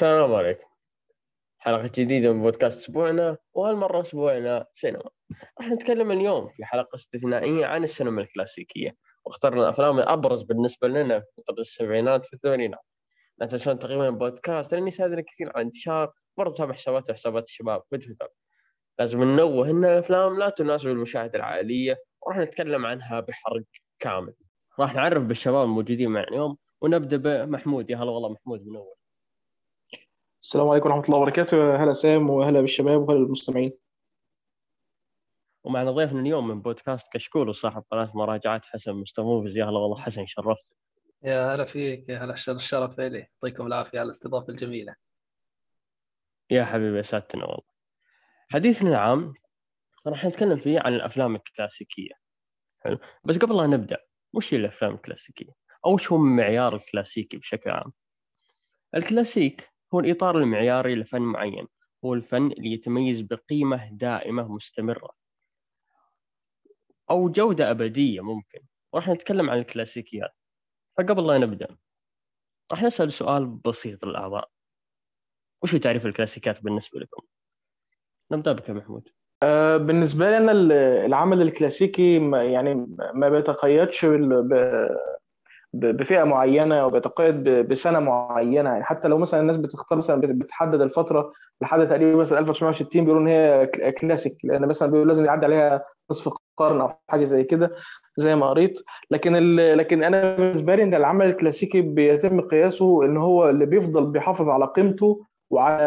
السلام عليكم. حلقة جديدة من بودكاست أسبوعنا وهالمرة أسبوعنا سينما. راح نتكلم اليوم في حلقة استثنائية عن السينما الكلاسيكية. واخترنا الأفلام الأبرز بالنسبة لنا في فترة السبعينات والثمانينات لا تنسون تقييم البودكاست لأن يساعدنا كثير على الانتشار برضو تابع حسابات وحسابات الشباب في تويتر. لازم ننوه أن الأفلام لا تناسب المشاهدة العائلية وراح نتكلم عنها بحرق كامل. راح نعرف بالشباب الموجودين معنا اليوم ونبدأ بمحمود. يا هلا والله محمود من أول السلام عليكم ورحمة الله وبركاته. هلا سام وهلا بالشباب وهلا بالمستمعين. ومعنا ضيفنا اليوم من بودكاست كشكول وصاحب قناة مراجعات حسن مستموفز يا هلا والله حسن شرفت. يا هلا فيك يا هلا الشرف الشرف لي. يعطيكم العافية على الاستضافة الجميلة. يا حبيبي سعدتنا والله. حديثنا العام راح نتكلم فيه عن الأفلام الكلاسيكية. حلو. بس قبل لا نبدأ وش هي الأفلام الكلاسيكية؟ أو وش هو المعيار الكلاسيكي بشكل عام؟ الكلاسيك هو الإطار المعياري لفن معين هو الفن اللي يتميز بقيمة دائمة مستمرة. أو جودة أبدية ممكن. وراح نتكلم عن الكلاسيكيات. فقبل لا نبدأ راح نسأل سؤال بسيط للأعضاء. وش تعريف الكلاسيكيات بالنسبة لكم؟ نبدأ بك يا محمود. آه، بالنسبة لي أنا ال- العمل الكلاسيكي يعني ما بيتقيدش بال- ب- ب- بفئة معينة أو بيتقيد ب- بسنة معينة يعني حتى لو مثلا الناس بتختار مثلا بت- بتحدد الفترة لحد تقريبا مثلا 1960 بيقولوا إن هي كلاسيك لأن مثلا بيقولوا لازم يعدي عليها نصف قرن أو حاجة زي كده زي ما قريت لكن. لكن أنا بالنسبة لي إن العمل الكلاسيكي بيتم قياسه إن هو اللي بيفضل بيحافظ على قيمته وعلى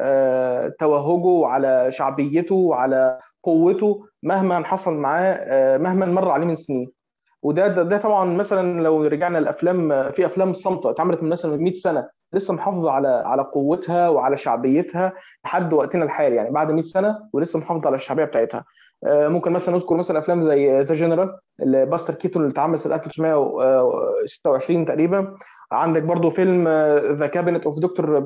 آه، توهجه وعلى شعبيته وعلى قوته مهما حصل معاه آه، مهما مر عليه من سنين وده ده, ده طبعا مثلا لو رجعنا الافلام في أفلام صامتة اتعملت من مثلا من 100 سنة لسه محافظة على على قوتها وعلى شعبيتها لحد وقتنا الحالي يعني بعد 100 سنة ولسه محافظة على الشعبية بتاعتها. آه، ممكن مثلا نذكر مثلا أفلام زي The General باستر كيتون اللي اتعمل سنة 1926 تقريبا. عندك برضو فيلم The Cabinet of Dr.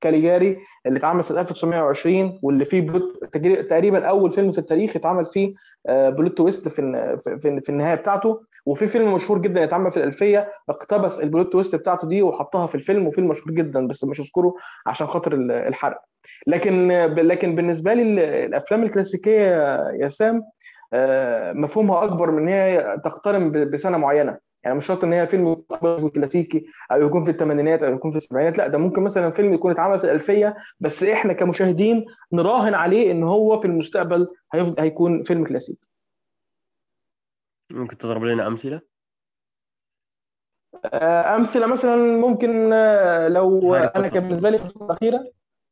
Caligari اللي اتعمل سنه 1920 واللي فيه plot تقريبا أول فيلم في التاريخ اتعمل فيه آه، plot twist في في النهاية بتاعته. وفي فيلم مشهور جدا اتعمل في الألفية اقتبس ال plot twist بتاعته دي وحطها في الفيلم وفيلم مشهور جدا بس مش هذكره عشان خاطر ال- الحرق. لكن لكن بالنسبة لي ال- الأفلام الكلاسيكية يا سام آه، مفهومها أكبر من إن هي تقترن بسنة معينة. يعني مش شرط إن هي فيلم يكون كلاسيكي أو يكون في الثمانينات أو يكون في السبعينات لأ ده ممكن مثلا فيلم يكون اتعمل في الألفية بس إحنا كمشاهدين نراهن عليه إن هو في المستقبل هيفضل هيكون فيلم كلاسيكي ممكن تضرب لنا أمثلة؟ آه، أمثلة مثلا ممكن آه، لو أنا. كان بالنسبة لي الفترة الأخيرة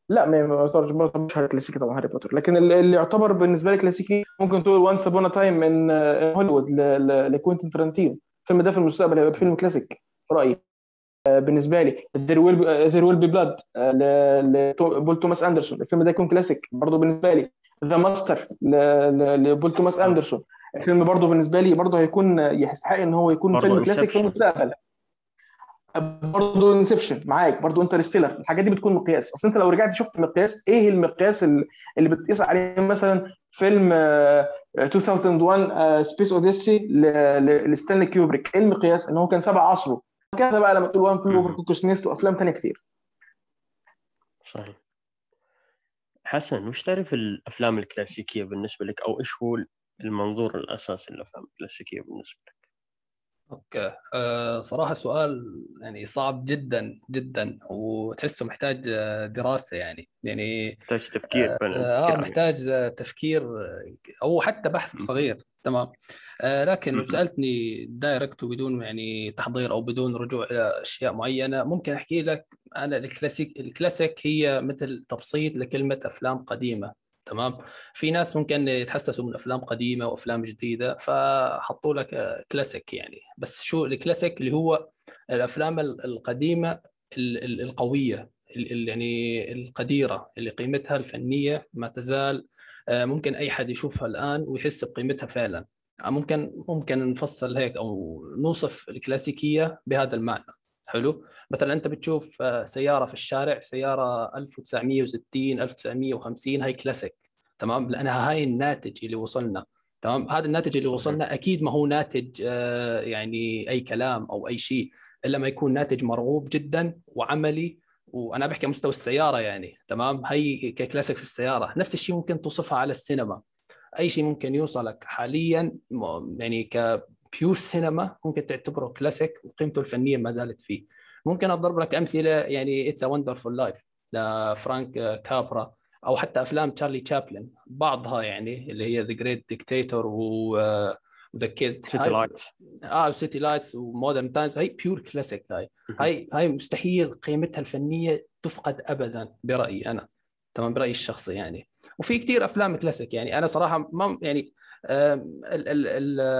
لأ ما يعتبرش هاري كلاسيكي طبعا هاري بوتر لكن اللي يعتبر بالنسبة لي كلاسيكي ممكن تقول Once Upon a Time in هوليوود ل- ل- لكوينتين ترنتينو الفيلم ده في المستقبل هيبقى فيلم كلاسيك في رأيي. آه، بالنسبة لي There Will Be Blood لبول توماس أندرسون. الفيلم ده يكون كلاسيك برضه بالنسبة لي. The Master لبول توماس أندرسون. الفيلم برضه بالنسبة لي برضه هيكون يستحق إن هو يكون فيلم كلاسيك في. المستقبل. برضه Inception معاك. برضه Interstellar الحاجات دي بتكون مقياس. أصل أنت لو رجعت شفت مقياس إيه المقياس ال- اللي بتقيس عليه مثلا فيلم آه، 2001 Space Odyssey لستانلي كيوبريك. إيه المقياس؟ ان هو كان سابق عصره. كذا بقى لما تقول One Flew Over. Cuckoo's Nest وأفلام تانية كتير. صحيح. حسن وش تعرف الأفلام الكلاسيكية بالنسبة لك أو إيش هو المنظور الأساسي للأفلام الكلاسيكية بالنسبة لك؟ okay أه صراحة سؤال يعني صعب جدا جدا وتحسه محتاج آه، دراسة يعني يعني يحتاج تفكير فعلا آه عميق. محتاج آه، تفكير آه، أو حتى بحث. صغير تمام آه لكن لو مم. سألتني direct وبدون يعني تحضير أو بدون رجوع إلى أشياء معينة ممكن أحكي لك أنا ال classic ال classic هي مثل تبسيط لكلمة أفلام قديمة تمام؟ في ناس ممكن يتحسسوا من أفلام قديمة وأفلام جديدة فحطوا لك كلاسيك يعني. بس شو الكلاسيك اللي هو الأفلام ال- القديمة ال- ال- القوية ال- ال- يعني القديرة اللي قيمتها الفنية ما تزال آه، ممكن أي حد يشوفها الآن ويحس بقيمتها فعلا. ممكن ممكن نفصل هيك أو نوصف الكلاسيكيه بهذا المعنى. حلو. مثلا أنت بتشوف آه، سيارة في الشارع سيارة 1960 1950 هاي كلاسيك تمام؟ لانها هاي الناتج اللي وصلنا تمام؟ هذا الناتج اللي. وصلنا أكيد ما هو ناتج آه، يعني أي كلام أو أي شيء إلا ما يكون ناتج مرغوب جدا وعملي وأنا بحكي مستوى السيارة يعني تمام؟ هي ككلاسيك في السيارة. نفس الشيء ممكن توصفها على السينما. أي شيء ممكن يوصلك حاليا يعني ك pure cinema ممكن تعتبره كلاسيك وقيمته الفنية ما زالت فيه. ممكن أضرب لك أمثلة يعني It's a Wonderful Life لفرانك كابرا أو حتى أفلام تشارلي تشابلن بعضها يعني اللي هي The Great Dictator و The Kid City Lights آه City Lights و Modern Times هاي pure classic هاي. هاي هاي مستحيل قيمتها الفنية تفقد ابدا برأيي أنا. تمام برأيي الشخصي يعني. وفي كثير أفلام كلاسيك يعني. أنا صراحة ما يعني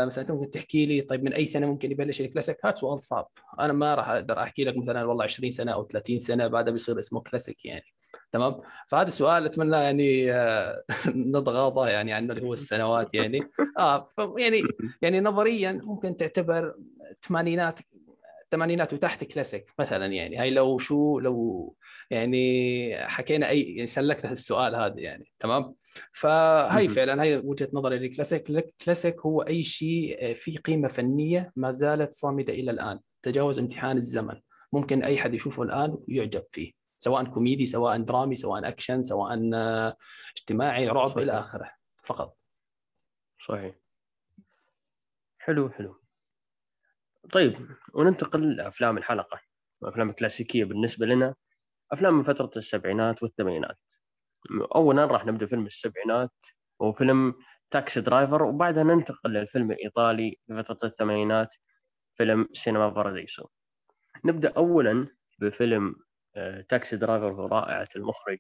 مثلا أنت ممكن تحكي لي طيب من أي سنة ممكن يبلش الكلاسيك؟ هذا سؤال صعب. أنا ما راح أقدر أحكي لك مثلا والله 20 سنة أو 30 سنة بعدها بيصير اسمه كلاسيك يعني. تمام؟ فهذا السؤال أتمنى يعني آه، نتغاضى يعني عنه اللي هو السنوات يعني. آه يعني يعني نظريا ممكن تعتبر الثمانينات الثمانينات وتحت كلاسيك مثلا يعني. هاي لو شو لو يعني حكينا أي يعني سلكنا السؤال هذا يعني. تمام؟ فهي فعلا هي وجهة نظري لل classic ال classic هو أي شيء فيه قيمة فنية ما زالت صامدة إلى الآن تجاوز امتحان الزمن. ممكن أي حد يشوفه الآن ويعجب فيه سواء كوميدي سواء درامي سواء أكشن سواء اجتماعي رعب صحيح. إلى آخره فقط. صحيح. حلو حلو. طيب وننتقل لأفلام الحلقة. الافلام الكلاسيكيه بالنسبة لنا. أفلام من فترة السبعينات والثمانينات. اولا راح نبدأ فيلم السبعينات هو فيلم Taxi Driver وبعدها ننتقل للفيلم الإيطالي في فتره الثمانينات فيلم Cinema Paradiso نبدأ اولا بفيلم آه، Taxi Driver رائعة المخرج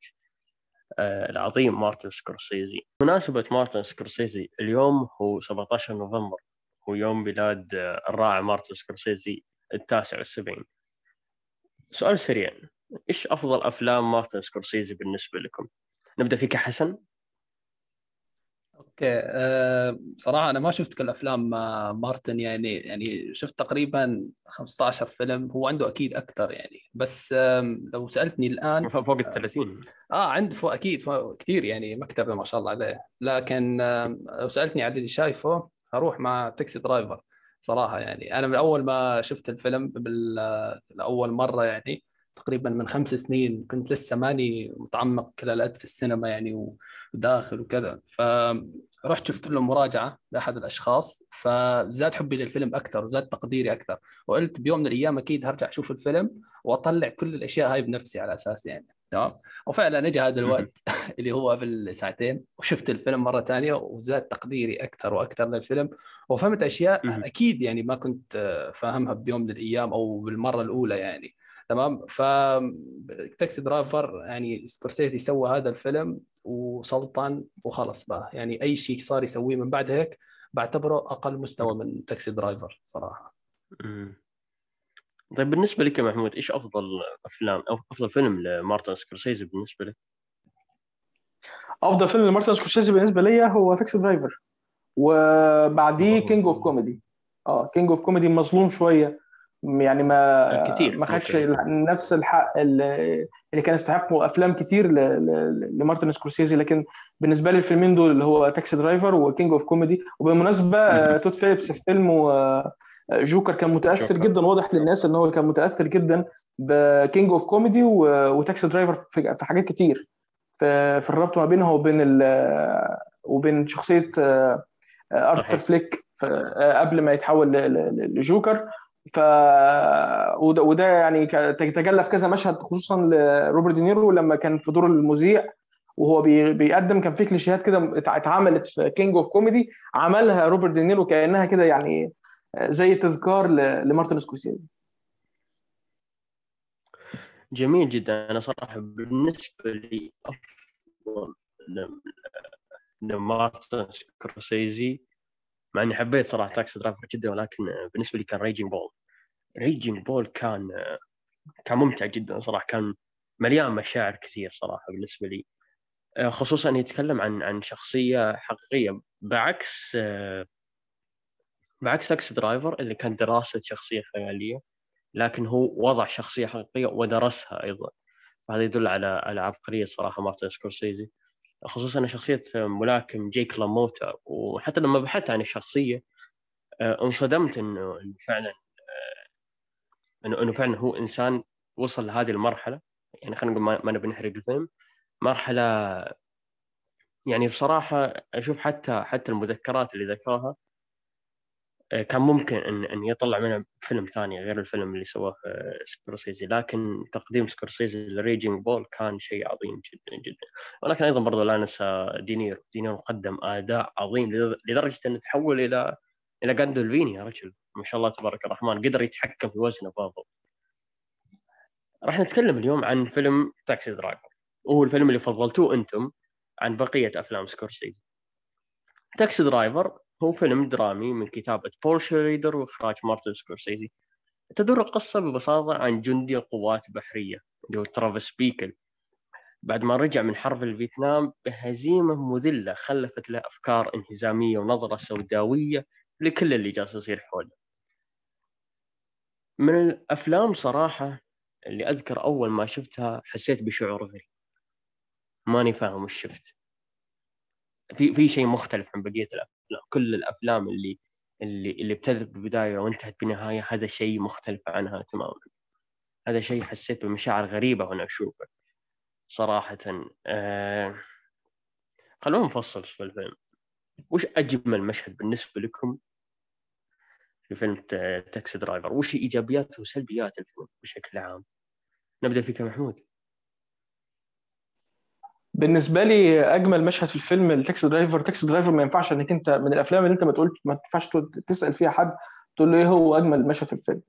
آه، العظيم مارتن سكورسيزي. مناسبة مارتن سكورسيزي اليوم هو 17 نوفمبر هو يوم ميلاد آه، الرائع مارتن سكورسيزي التاسع والسبعين. سؤال سريع إيش أفضل أفلام مارتن سكورسيزي بالنسبة لكم؟ نبدأ فيك حسن. okay أه صراحة أنا ما شفت كل أفلام مارتن يعني يعني شفت تقريبا 15 فيلم هو عنده أكيد أكثر يعني. بس لو سألتني الآن فوق ال 30 آه عنده فوق أكيد فوق كثير يعني مكتبه ما شاء الله عليه. لكن لو سألتني عن اللي شايفه أروح مع Taxi Driver صراحة يعني. أنا من أول ما شفت الفيلم بالاول مرة يعني. تقريبا من خمس سنين كنت لسه ماني متعمق كل في السينما يعني وداخل وكذا. فرحت شفت له مراجعة لأحد الأشخاص فزاد حبي للفيلم أكثر وزاد تقديري أكثر. وقلت بيوم من الأيام أكيد هرجع أشوف الفيلم وأطلع كل الأشياء هاي بنفسي على أساس يعني. تمام؟ وفعلا اجى هذا الوقت اللي هو قبل ساعتين وشفت الفيلم مرة ثانية وزاد تقديري أكثر وأكثر للفيلم. وفهمت أشياء أكيد يعني ما كنت فاهمها بيوم من الأيام أو بالمرة الأولى يعني. تمام؟ ف Taxi Driver يعني سكورسيزي سوى هذا الفيلم وسلطن وخلص بقى. يعني أي شيء صار يسويه من بعد هيك بعتبره أقل مستوى من Taxi Driver صراحة. طيب بالنسبة لك يا محمود إيش أفضل أفلام أو أفضل فيلم لمارتن سكورسيزي بالنسبة لك؟ أفضل فيلم لمارتن سكورسيزي بالنسبة لي هو Taxi Driver وبعديه King of Comedy آه King of Comedy مظلوم شوية. يعني ما كتير ما خدش نفس الحق اللي كان يستحقه أفلام كتير لمارتن سكورسيزي لكن بالنسبة لي الفيلمين دول اللي هو Taxi Driver و King of Comedy وبالمناسبة تود فيليبس في فيلمه جوكر كان متأثر جوكر. جدا واضح للناس إن هو كان متأثر جدا ب King of Comedy و Taxi Driver في حاجات كتير. في الربط ما بينها وبين وبين شخصية ارثر فليك قبل ما يتحول لجوكر. ف وده, وده يعني تجلى في كذا مشهد خصوصا لروبرت دينيرو لما كان في دور المذيع وهو بيقدم كان في كليشيهات كده اتعملت في King of Comedy عملها روبرت دينيرو كأنها كده يعني زي تذكار لمارتن سكورسيزي. جميل جدا. أنا صراحة بالنسبة لي أفضل لمارتن سكورسيزي مع إني حبيت صراحة Taxi Driver جدا ولكن بالنسبة لي كان Raging Bull Raging Bull كان كان ممتع جدا صراحة كان مليان مشاعر كثير صراحة بالنسبة لي. خصوصا إنه يتكلم عن عن شخصية حقيقية بعكس بعكس Taxi Driver اللي كان دراسة شخصية خيالية لكن هو وضع شخصية حقيقية ودرسها أيضا. وهذا يدل على على عبقرية صراحة مارتن سكورسيزي. خصوصا شخصية الملاكم جيك لاموتا وحتى لما بحثت عن الشخصية آه، انصدمت إنه فعلا آه، إنه فعلا هو إنسان وصل لهذه المرحلة. يعني خلينا نقول ما نبي نحرق الفيلم. مرحلة يعني بصراحة أشوف حتى حتى المذكرات اللي ذكرها كان ممكن ان إن يطلع منها فيلم ثاني غير الفيلم اللي سواه آه، سكورسيزي. لكن تقديم سكورسيزي ل Raging Bull كان شيء عظيم جدا جدا. ولكن أيضا برضو لا ننسى دينيرو. دينيرو قدم أداء عظيم لدرجة إنه تحول إلى إلى جاندولفيني يا رجل. ما شاء الله تبارك الرحمن قدر يتحكم في وزنه برضو راح نتكلم اليوم عن فيلم Taxi Driver وهو الفيلم اللي فضلتوه أنتم عن بقية أفلام سكورسيزي. Taxi Driver هو فيلم درامي من كتابة بول شريدر وإخراج مارتن سكورسيزي. تدور القصة ببساطة عن جندي القوات البحرية اللي هو ترافيس بيكل. بعد ما رجع من حرب الفيتنام بهزيمة مذلة خلفت له أفكار انهزامية ونظرة سوداوية لكل اللي جالس يصير حوله. من الأفلام صراحة اللي أذكر أول ما شفتها حسيت بشعور غريب. ماني فاهم وش شفت. في في شيء مختلف عن بقية الأفلام. كل الأفلام اللي اللي اللي ابتدت ببدايه وانتهت بنهاية هذا شيء مختلف عنها تماما. هذا شيء حسيت بمشاعر غريبة وأنا أشوفه صراحة. آه... خلونا نفصل في الفيلم. وش أجمل مشهد بالنسبة لكم في فيلم Taxi Driver؟ وش ايجابيات وسلبيات الفيلم بشكل عام؟ نبدأ فيك محمود. بالنسبة لي أجمل مشهد في الفيلم ال Taxi Driver Taxi Driver ما ينفعش إنك أنت من الأفلام اللي أنت ما تقول ما ينفعش تسأل فيها حد تقول له إيه هو أجمل مشهد في الفيلم.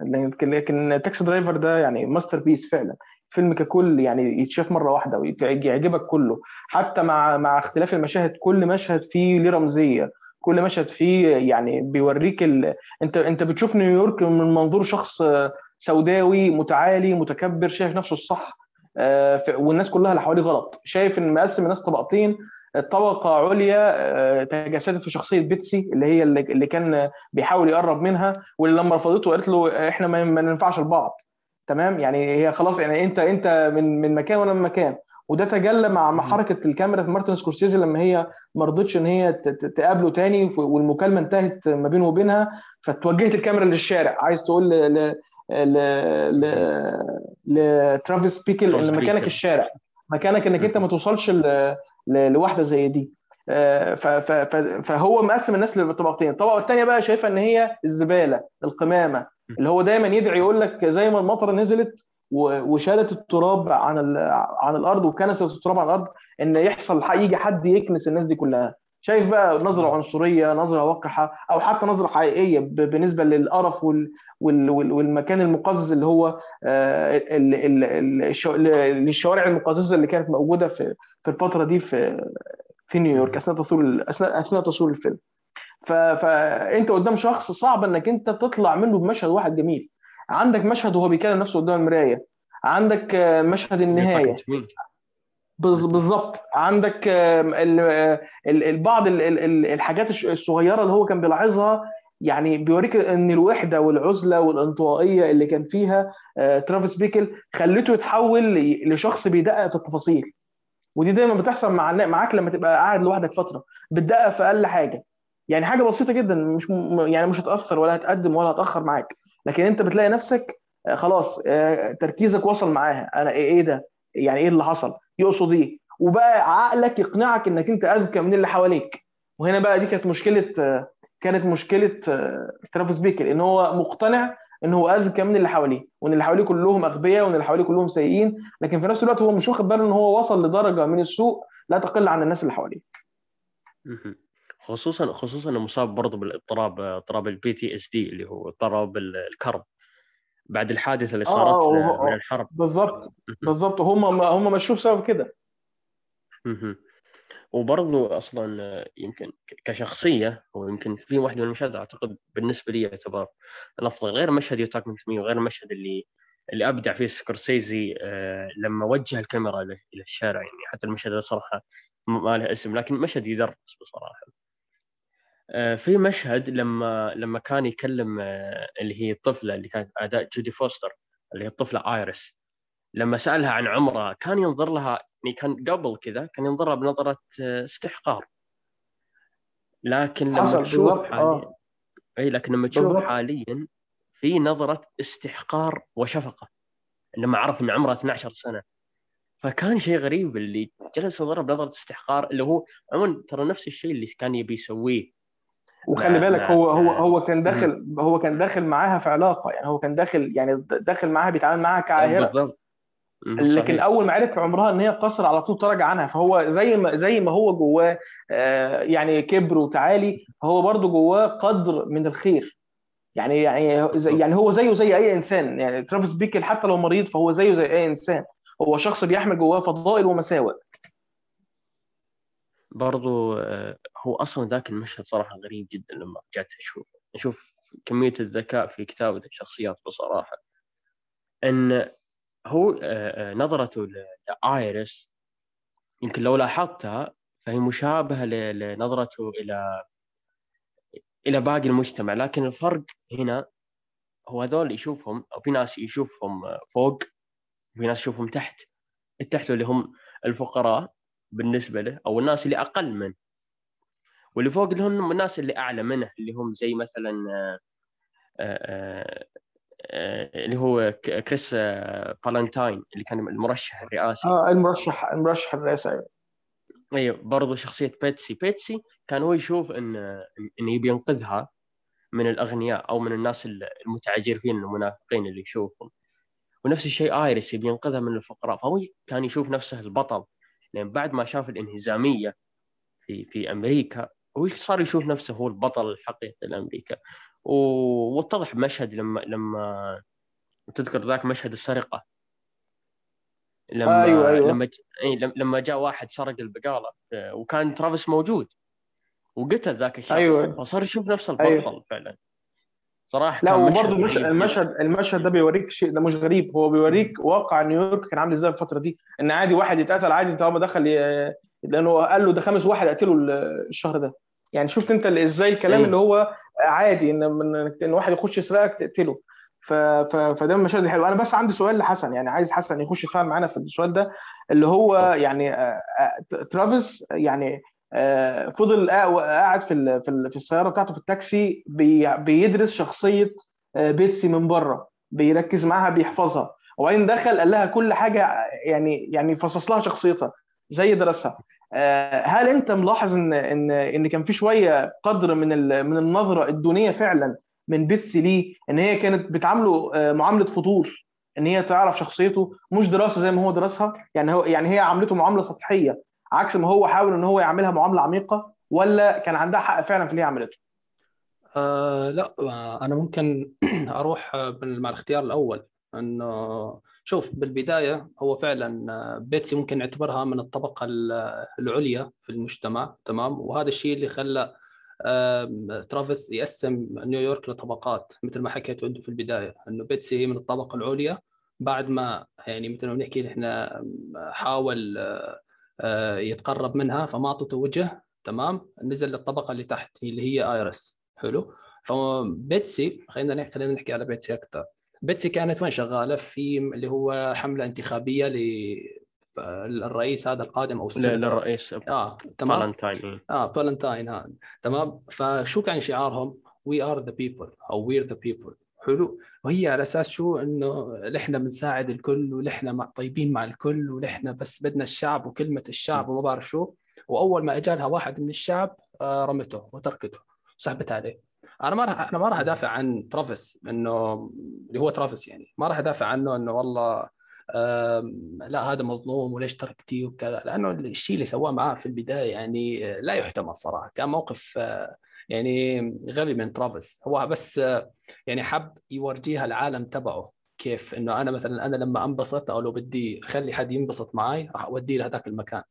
لكن Taxi Driver ده يعني masterpiece فعلا. الفيلم ككل يعني يتشاف مرة واحدة ويعجبك كله. حتى مع مع اختلاف المشاهد كل مشهد فيه ليه رمزية. كل مشهد فيه يعني بيوريك ال... انت أنت بتشوف نيويورك من منظور شخص سوداوي متعالي متكبر شايف نفسه الصح. والناس كلها اللي حواليه غلط. شايف إن مقسم الناس طبقتين طبقة عليا آه، تجسدت في شخصية بيتسي اللي هي اللي كان بيحاول يقرب منها واللي لما رفضته قالت له إحنا ما ننفعش لبعض. تمام؟ يعني هي خلاص يعني انت أنت من من مكان وأنا من مكان. وده تجلى مع حركة الكاميرا في مارتن سكورسيزي لما هي ما رضتش إن هي تقابله تاني والمكالمة انتهت ما بينه وبينها فتوجهت الكاميرا للشارع. عايز تقول ل لترافيس بيكل ان مكانك الشارع. مكانك إنك أنت ما توصلش لواحدة زي دي. آه، فهو مقسم الناس لطبقتين. الطبقة الثانية بقى شايفة إن هي الزبالة القمامة اللي هو دايما يدعي يقول لك زي ما المطرة نزلت وشالت التراب عن عن الأرض وكنست التراب عن الأرض إن يحصل يجي حد يكنس الناس دي كلها. شايف بقى نظرة عنصرية نظرة وقحه أو حتى نظرة حقيقية بالنسبة للقرف والمكان المقزز اللي هو آه، للشوارع المقززة اللي كانت موجودة في في الفترة دي في في نيويورك أثناء تصوير أثناء أثناء تصوير الفيلم. فانت قدام شخص صعب إنك أنت تطلع منه بمشهد واحد جميل. عندك مشهد وهو بيكلم نفسه قدام المراية. عندك آه، مشهد النهاية. بالظبط. عندك بعض الحاجات الصغيرة اللي هو كان بيلاحظها يعني بيوريك إن الوحدة والعزلة والانطوائية اللي كان فيها آه، ترافيس بيكل خلته يتحول لشخص بيدقق في التفاصيل. ودي دايما بتحصل مع معاك لما تبقى قاعد لوحدك فترة. بتدقق في أقل حاجة. يعني حاجة بسيطة جدا مش يعني مش هتأثر ولا هتقدم ولا هتأخر معاك. لكن أنت بتلاقي نفسك آه، خلاص آه، تركيزك وصل معاها. أنا إيه ده؟ يعني إيه اللي حصل؟ يقصد إيه؟ وبقى عقلك يقنعك إنك أنت أذكى من اللي حواليك. وهنا بقى دي كانت مشكلة كانت مشكلة ترافيس بيكل إن هو مقتنع إن هو أذكى من اللي حواليه وإن اللي حواليه كلهم أغبياء وإن اللي حواليه كلهم سيئين لكن في نفس الوقت هو مش واخد باله إن هو وصل لدرجة من السوء لا تقل عن الناس اللي حواليه. خصوصا خصوصا مصاب برضه بالإضطراب اضطراب ال PTSD اللي هو اضطراب الكرب. بعد الحادثة اللي صارت آه من الحرب. بالضبط بالضبط. هم هم مشوه بسبب كده. وبرضو أصلا يمكن كشخصية ويمكن في واحدة من المشاهد أعتقد بالنسبة لي يعتبر الافضل غير مشهد يوتاك من وغير المشهد اللي اللي أبدع فيه سكورسيزي آه، لما وجه الكاميرا إلى الشارع. يعني حتى المشهد هذا صراحة ما له اسم لكن مشهد يدرس بصراحة. آه، في مشهد لما لما كان يكلم آه، اللي هي الطفلة اللي كانت أداء جودي فوستر اللي هي الطفلة آيريس لما سألها عن عمرها كان ينظر لها يعني كان قبل كذا كان ينظر لها بنظرة آه، استحقار لكن لما تشوف حاليا آه. إي لكن لما تشوف بالضبط. حاليا في نظرة استحقار وشفقة لما عرف إن عمرها 12 سنة فكان شيء غريب اللي جلس يضرب نظره استحقار اللي هو عموما ترى نفس الشيء اللي كان يبي يسويه وخلي بالك مع- هو هو هو كان داخل هو كان داخل معاها في علاقة يعني هو كان داخل يعني داخل معاها بيتعامل معاها كعاهرة. بالضبط مم، لكن صحيح. أول ما عرف في عمرها إن هي قصر على طول تراجع عنها. فهو زي ما زي ما هو جواه آه، يعني كبر وتعالي هو برضه جواه قدر من الخير. يعني يعني يعني هو زيه زي أي إنسان. يعني ترافيس بيكل حتى لو مريض فهو زيه زي أي إنسان. هو شخص بيحمل جواه فضائل ومساوئ. برضو آه، هو أصلا ذاك المشهد صراحة غريب جدا لما رجعت أشوفه. أشوف كمية الذكاء في كتابة الشخصيات بصراحة. إن هو آه، آه، نظرته لايريس يمكن لو لاحظتها فهي مشابهة لنظرته إلى إلى باقي المجتمع. لكن الفرق هنا هو هذول يشوفهم أو في ناس يشوفهم فوق وفي ناس يشوفهم تحت. التحت اللي هم الفقراء بالنسبة له أو الناس اللي أقل منه. واللي فوق اللي هم الناس اللي أعلى منه اللي هم زي مثلا آه، آه، آه، اللي هو كريس بالانتاين اللي كان المرشح الرئاسي. آه المرشح المرشح الرئاسي أيوه. برضو شخصية بيتسي. بيتسي كان هو يشوف إن إن يبي ينقذها من الأغنياء أو من الناس المتعجرفين المنافقين اللي يشوفهم. ونفس الشيء آيريس يبي ينقذها من الفقراء. فهو كان يشوف نفسه البطل. لأن بعد ما شاف الانهزامية في في أمريكا هو صار يشوف نفسه هو البطل الحقيقي لأمريكا واتضح بمشهد لما لما تذكر ذاك مشهد السرقة لما أيوة، أيوة. لما ج- إي، لم- لما جاء واحد سرق البقالة آه، وكان ترافيس موجود وقتل ذاك الشخص أيوة. فصار يشوف نفسه البطل أيوة. فعلا صراحة لا وبرضه المشهد غريب المشهد المشهد ده بيوريك شيء ده مش غريب. هو بيوريك واقع نيويورك كان عامل إزاي في الفترة دي. إن عادي واحد يتقتل عادي طالما دخل ي- لأنه قال له ده خامس واحد اقتله ال- الشهر ده. يعني شفت أنت إزاي الكلام أيوة. اللي هو عادي إن من إن واحد يخش يسرقك تقتله. ف... ف... فده من المشاهد الحلوة. أنا بس عندي سؤال لحسن. يعني عايز حسن يخش يتفاعل معانا في السؤال ده. اللي هو يعني آه، آه، ترافيس يعني فضل قا- قاعد في في ال- في السيارة بتاعته في التاكسي بي... بيدرس شخصية آه، بيتسي من بره بيركز معاها بيحفظها. وبعدين دخل قال لها كل حاجة يعني يعني فصص لها شخصيتها زي درسها. آه، هل انت ملاحظ ان ان ان كان في شوية قدر من من النظرة الدونية فعلا من بيتسي ليه؟ إن هي كانت بتعامله آه، معاملة فضول إن هي تعرف شخصيته مش دراسة زي ما هو درسها. يعني هو يعني هي عاملته معاملة سطحية. عكس ما هو حاول إن هو يعملها معاملة عميقة ولا كان عندها حق فعلا في اللي هي عملته؟ آه لا آه، أنا ممكن أروح آه، مع الاختيار الأول. إنه شوف بالبداية هو فعلا آه، بيتسي ممكن نعتبرها من الطبقة ال- العليا في المجتمع تمام؟ وهذا الشيء اللي خلى ترافيس يقسم نيويورك لطبقات مثل ما حكيتوا أنتم في البداية. إنه بيتسي هي من الطبقة العليا بعد ما يعني مثل ما بنحكي نحن حاول يتقرب منها فما أعطته وجه تمام؟ نزل للطبقة اللي تحت اللي هي آيرس. حلو؟ فبيتسي خلينا نحكي خلينا نحكي على بيتسي أكثر بيتسي كانت وين شغالة؟ في اللي هو حملة انتخابية للرئيس هذا القادم أو للرئيس آه تمام؟ فالنتاين إيه. آه فالنتاين هذا. تمام؟ فشو كان شعارهم؟ We are the people أو We're the people حلو. وهي على أساس شو؟ إنه نحن بنساعد الكل ونحن مع طيبين مع الكل ونحن بس بدنا الشعب وكلمة الشعب وما بعرف شو. وأول ما اجى لها واحد من الشعب آه، رمته وتركته سحبت عليه. أنا ما راح أنا ما راح أدافع عن ترافيس إنه اللي هو ترافيس يعني. ما راح أدافع عنه إنه والله لا هذا مظلوم وليش تركتي وكذا. لأنه الشيء اللي سواه معاه في البداية يعني آه، لا يحتمل صراحة. كان موقف آه، يعني غبي من ترافيس. هو بس آه، يعني حب يورجيها العالم تبعه. كيف؟ إنه أنا مثلا أنا لما أنبسط أو لو بدي أخلي حد ينبسط معي راح اوديه لهذاك المكان.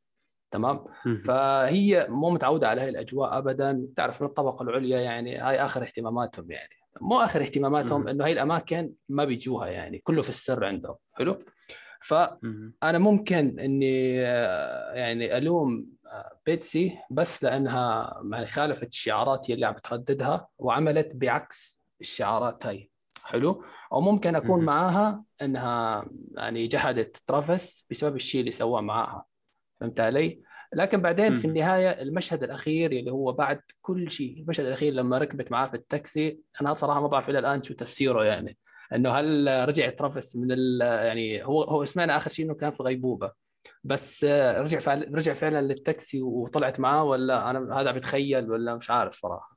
تمام. فهي مو متعودة على هاي الأجواء ابدا. تعرف من الطبقة العليا يعني هاي آخر اهتماماتهم يعني. مو آخر اهتماماتهم. إنه هاي الأماكن ما بيجوها يعني. كله في السر عندهم. حلو؟ فانا مم. ممكن إني آه، يعني ألوم بيتسي بس لأنها يعني خالفت الشعارات اللي عم بترددها وعملت بعكس الشعارات هاي حلو أو ممكن أكون مم. معاها إنها يعني جحدت ترافيس بسبب الشيء اللي سواه معاها فهمت علي؟ لكن بعدين في مم. النهاية المشهد الأخير اللي هو بعد كل شيء المشهد الأخير لما ركبت معاه في التاكسي أنا بصراحه ما بعرف إلى الآن شو تفسيره يعني إنه هل رجع ترافيس من ال يعني هو هو سمعنا آخر شيء إنه كان في غيبوبة بس آه، رجع فعلا رجع فعلا للتاكسي وطلعت معاه ولا أنا هذا بتخيل ولا مش عارف صراحة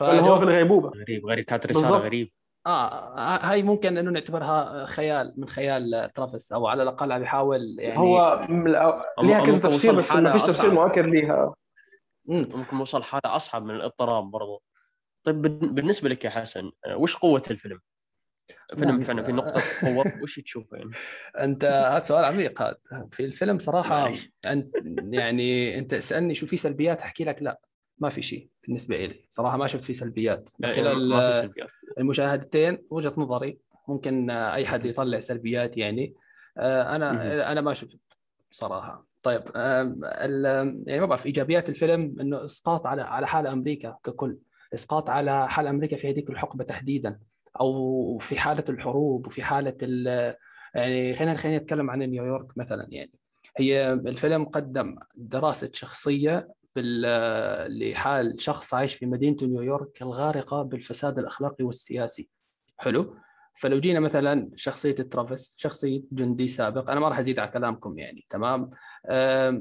ولا هو في الغيبوبة غريب غريب كانت رسالة. غريب آه هاي ممكن إنه نعتبرها خيال من خيال ترافيس أو على الأقل عم يحاول يعني هو ليها ممكن كذا تفسير بس ما فيش تفسير. مؤكد ليها مم. ممكن وصل حالة أصعب من الاضطراب برضو طيب بال- بالنسبة لك يا حسن آه، وش قوة الفيلم؟ الفيلم نعم. فعلا في نقطة قوة وش تشوفه يعني؟ أنت هذا سؤال عميق هذا في الفيلم صراحة. أنت يعني أنت اسألني شو في سلبيات أحكي لك لا ما في شيء بالنسبة لي صراحة ما شفت في سلبيات خلال المشاهدتين وجهة نظري ممكن آه، أي حد يطلع سلبيات يعني آه، أنا مهم. أنا ما شفت صراحة طيب ال- يعني ما بعرف إيجابيات الفيلم إنه إسقاط على على حال أمريكا ككل إسقاط على حال أمريكا في هذيك الحقبة تحديدا أو في حالة الحروب وفي حالة ال- يعني خلينا خلينا نتكلم عن نيويورك مثلا يعني. هي الفيلم قدم دراسة شخصية لحال شخص عايش في مدينة نيويورك الغارقة بالفساد الأخلاقي والسياسي. حلو؟ فلو جينا مثلا شخصية ترافيس شخصية جندي سابق أنا ما راح أزيد على كلامكم يعني تمام؟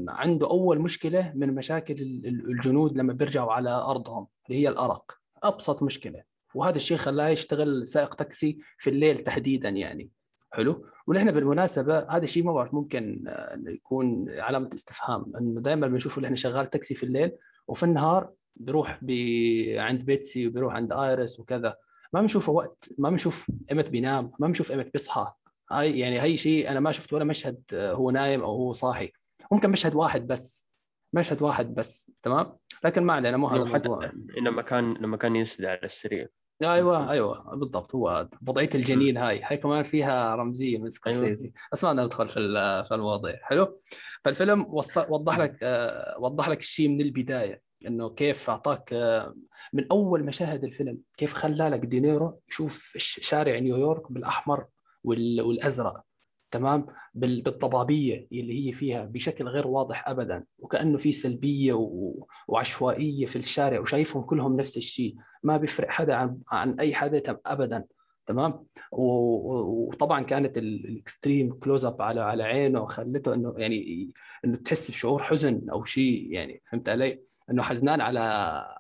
عنده أول مشكلة من مشاكل ال- ال- الجنود لما بيرجعوا على أرضهم اللي هي الأرق. أبسط مشكلة. وهذا الشيء خلاه يشتغل سائق تاكسي في الليل تحديدا يعني. حلو؟ ونحن بالمناسبة هذا الشيء ما بعرف ممكن آه، يكون علامة استفهام إنه دائما بنشوفه اللي إحنا شغال تاكسي في الليل وفي النهار بيروح عند بيتسي وبيروح عند آيرس وكذا. ما بنشوفه وقت ما بنشوف إيمت بينام ما بنشوف إيمت بيصحى. هاي يعني هي شيء أنا ما شفت ولا مشهد آه، هو نايم أو هو صاحي. ممكن مشهد واحد بس مشهد واحد بس تمام؟ لكن ما علينا مو هذا الموضوع. لما كان لما كان ينسدح على السرير. أيوه أيوه بالضبط. هو هذا وضعية الجنين هاي هاي كمان فيها رمزية من سكورسيزي. بس ما ندخل في في المواضيع. حلو؟ فالفيلم وضح لك آه، وضح لك الشيء من البداية إنه كيف أعطاك آه، من أول مشاهد الفيلم كيف خلى لك دينيرو يشوف شارع نيويورك بالأحمر وال- والأزرق. تمام بال- بالضبابيه اللي هي فيها بشكل غير واضح ابدا وكأنه في سلبية و- وعشوائية في الشارع وشايفهم كلهم نفس الشيء. ما بيفرق حدا عن عن أي حدا ابدا تمام؟ وطبعا كانت ال- ال extreme close up على على عينه خلته إنه يعني إنه تحس بشعور حزن أو شيء يعني فهمت علي؟ إنه حزنان على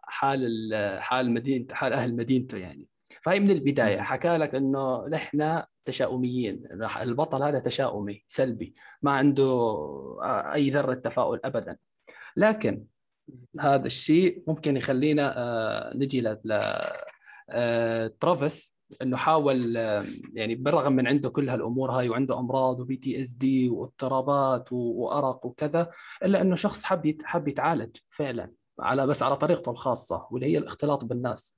حال ال- حال مدينه حال أهل مدينته يعني. فهي من البداية. حكى لك إنه نحن تشاؤميين. البطل هذا تشاؤمي سلبي ما عنده أي ذرة تفاؤل ابدا. لكن هذا الشيء ممكن يخلينا نجي ل ترافيس إنه حاول يعني بالرغم من عنده كل هالأمور هاي وعنده أمراض و PTSD واضطرابات وأرق وكذا إلا إنه شخص حب حب يتعالج فعلا على بس على طريقته الخاصة واللي هي الاختلاط بالناس.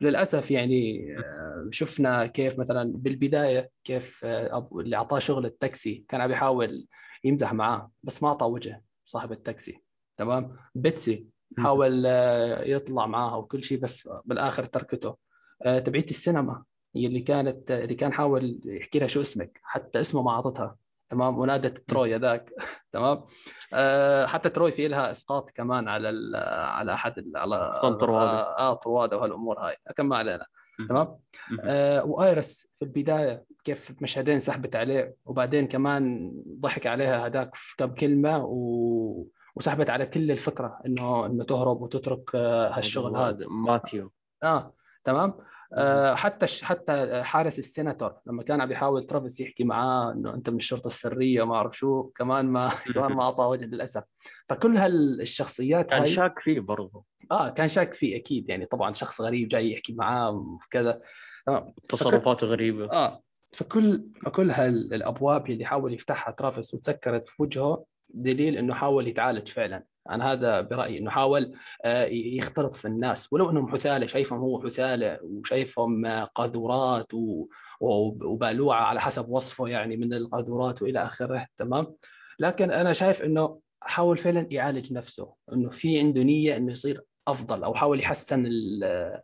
للأسف يعني آه، شفنا كيف مثلا بالبداية كيف آه، اللي أعطاه شغل التاكسي كان عم يحاول يمزح معاه بس ما اعطى وجه صاحب التاكسي تمام؟ بيتسي حاول آه، يطلع معاها وكل شيء بس بالآخر تركته. تبعية السينما اللي كانت اللي كان حاول يحكي لها شو اسمك حتى اسمه ما أعطتها. تمام؟ ونادت تروي هذاك. تمام؟ آه، حتى تروي في لها إسقاط كمان على على أحد على. آه آه، طروادة وهالأمور هاي. لكن ما علينا. تمام؟ آه وآيرس في البداية كيف مشهدين سحبت عليه وبعدين كمان ضحك عليها هذاك في كم كلمة و... وسحبت على كل الفكرة إنه إنه تهرب وتترك آه هالشغل هذا ماتيو آه تمام؟ آه حتى ش... حتى حارس السيناتور لما كان عم يحاول ترافيس يحكي معاه إنه أنت من الشرطة السرية وما أعرف شو كمان ما كمان ما اعطى وجه للأسف. فكل هالشخصيات كان شاك فيه برضه آه كان شاك فيه أكيد. يعني طبعا شخص غريب جاي يحكي معاه وكذا. تمام. تصرفاته غريبة. آه فكل فكل هالابواب اللي حاول يفتحها ترافيس وتسكرت في وجهه دليل إنه حاول يتعالج فعلا. أنا هذا برأيي إنه حاول آه، يختلط في الناس. ولو إنهم حثالة شايفهم هو حثالة وشايفهم آه، قاذورات وبالوعة على حسب وصفه يعني من القاذورات وإلى آخره تمام؟ لكن أنا شايف إنه حاول فعلا يعالج نفسه إنه في عنده نية إنه يصير أفضل أو حاول يحسن ال-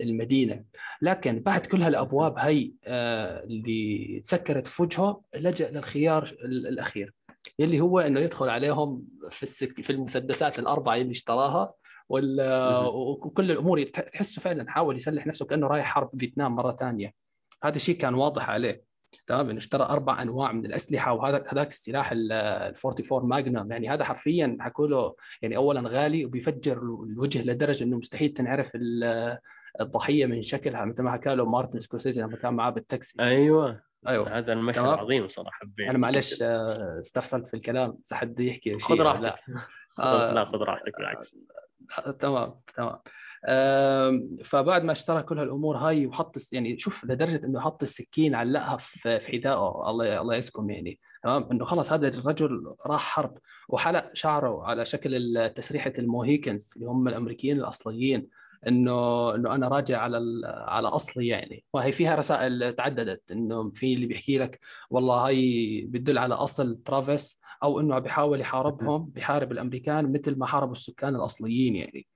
المدينة. لكن بعد كل هالأبواب هي آه، اللي تسكرت في وجهه لجأ للخيار ال- الأخير يلي هو إنه يدخل عليهم في السك... في المسدسات الأربعة اللي اشتراها وال... وكل الأمور تحسه فعلا حاول يسلح نفسه كأنه رايح حرب فيتنام مرة ثانية. هذا الشيء كان واضح عليه. تمام إنه اشترى أربع أنواع من الأسلحة وهذا هذاك السلاح ال 44 ماجنم يعني هذا حرفيا حكوا له يعني اولا غالي وبيفجر الوجه لدرجة إنه مستحيل تنعرف الضحية من شكلها مثل ما حكى له مارتن سكورسيزي لما كان معاه بالتاكسي. أيوه. أيوه. هذا المشهد تمام. عظيم صراحة أنا معلش آه، استرسلت في الكلام بس حد يحكي شيء. خذ راحتك. آه. لا خذ راحتك بالعكس. آه، تمام تمام. فبعد ما اشترى كل هالأمور هاي وحط يعني شوف لدرجة إنه حط السكين علقها في حذائه الله الله يعزكم يعني تمام؟ إنه خلص هذا الرجل راح حرب وحلق شعره على شكل تسريحة ال Mohicans اللي هم الأمريكيين الأصليين انه إنه أنا راجع على على أصلي يعني. وهي فيها رسائل تعددت إنه في اللي بيحكي لك والله هاي بتدل على أصل ترافيس أو إنه بيحاول يحاربهم بيحارب الأمريكان مثل ما حاربوا السكان الأصليين يعني.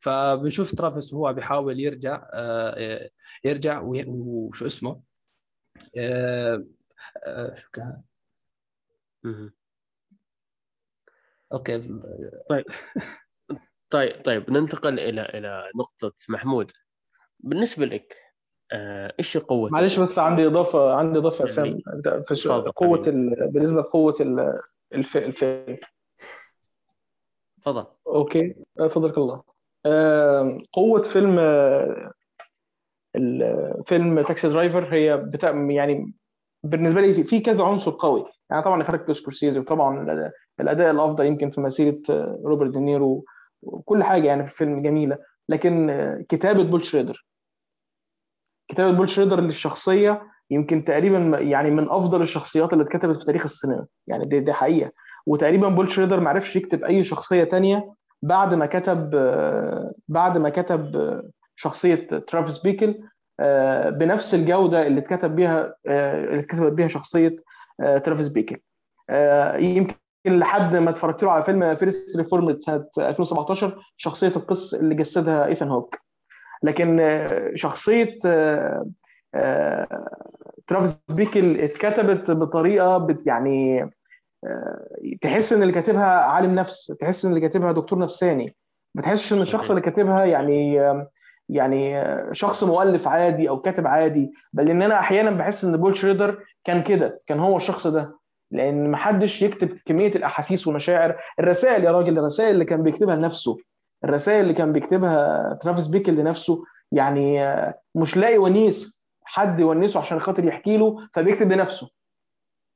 فبنشوف ترافيس وهو بيحاول يرجع آه، يرجع وشو اسمه؟ آه، آه، شو كان. أوكي. طيب. طيب ننتقل إلى إلى نقطة محمود. بالنسبة لك آه، إيش قوه معلش بس عندي إضافة عندي إضافة يا يعني- سام قوة. ال... بالنسبة لقوة ال... الف... الفيلم تفضل. okay. فضلك الله. قوة فيلم آه، فيلم تاكسي درايفر هي بتا... يعني بالنسبة لي في- كذا عنصر قوي. يعني طبعا إخراج سكورسيزي وطبعا الأداء الأفضل يمكن في مسيره آه، روبرت دينيرو وكل حاجة يعني في الفيلم جميلة. لكن آه، كتابة بول شريدر. كتابة بول شريدر للشخصية يمكن تقريبا يعني من أفضل الشخصيات اللي اتكتبت في تاريخ السينما. يعني دي, دي حقيقة. وتقريبا بول شريدر ما عرفش يكتب أي شخصية تانية بعد ما كتب بعد ما كتب شخصية ترافيس بيكل آه، بنفس الجودة اللي اتكتب بيها آه، اللي اتكتبت بيها شخصية آه، ترافيس بيكل. يمكن لحد ما اتفرجت له على فيلم فيرست ريفورمد سنة 2017 شخصية القس اللي جسدها ايثان هوك لكن شخصية ترافيس بيكل اتكتبت بطريقة يعني تحس إن اللي كاتبها عالم نفس تحس إن اللي كاتبها دكتور نفساني. ما تحسش إن الشخص اللي كاتبها يعني يعني شخص مؤلف عادي أو كاتب عادي. بل إن أنا أحيانا بحس إن بول شريدر كان كده كان هو الشخص ده. لأن ما حدش يكتب كمية الأحاسيس والمشاعر. الرسائل يا راجل الرسائل اللي كان بيكتبها لنفسه. الرسائل اللي كان بيكتبها ترافيس بيكل لنفسه. يعني مش لاقي ونيس حد يونسه عشان خاطر يحكي له فبيكتب لنفسه.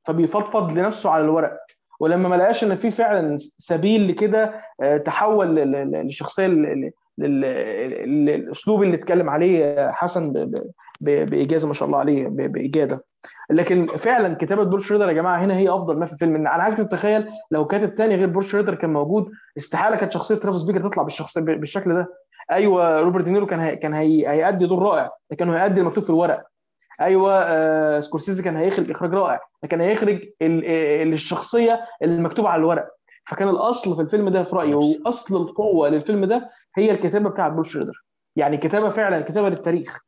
فبيفضفض لنفسه على الورق. ولما ما لقاش إن في فعلا سبيل لكده آه، تحول للشخصيه ال- ال- ال- الاسلوب اللي اتكلم عليه حسن ب- ب- باجازه ما شاء الله عليه باجاده لكن فعلا كتابة بول شريدر يا جماعة هنا هي أفضل ما في الفيلم أنا عايزك تتخيل لو كاتب تاني غير بول شريدر كان موجود استحالة كانت شخصية ترافيس بيكل تطلع بالشخصيه بالشكل ده. أيوه روبرت دينيرو كان هي كان هي هيأدي دور رائع لكن هيأدي المكتوب في الورق. أيوه آه سكورسيزي كان هيخرج إخراج رائع لكن هيخرج ال- ال- الشخصية المكتوبة على الورق. فكان الأصل في الفيلم ده في رأيي وأصل القوة للفيلم ده هي الكتابة بتاعت بول شريدر. يعني كتابة فعلا كتابة للتاريخ.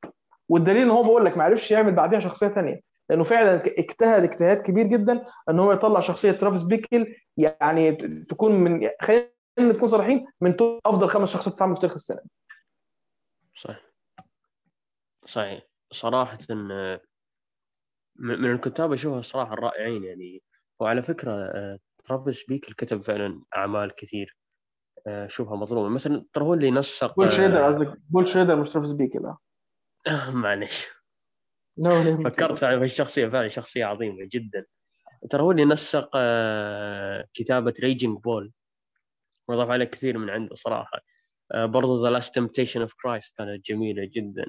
والدليل إن هو بقول لك ما عرفش يعمل بعدها شخصية ثانية لأنه فعلا اجتهد اجتهاد كبير جدا إن هو يطلع شخصية ترافيس بيكل يعني تكون من خلينا نكون صريحين من أفضل خمس شخصيات اتعملوا في تاريخ السينما صحيح. صحيح. صراحة آه، من الكتاب أشوفها الصراحة الرائعين يعني. وعلى فكرة آه، ترافيس بيكل كتب فعلا أعمال كثير آه، أشوفها مظلومة. مثلا ترى هو اللي نسق بول آه، شريدر قصدك؟ بول شريدر مش ترافيس بيكل معلش. فكرت في الشخصية فعلا شخصية عظيمة جدا. ترى هو اللي نسق آه، كتابة Raging Bull وضاف عليه كثير من عنده صراحة. آه، برضو The Last Temptation of Christ كانت جميلة جدا.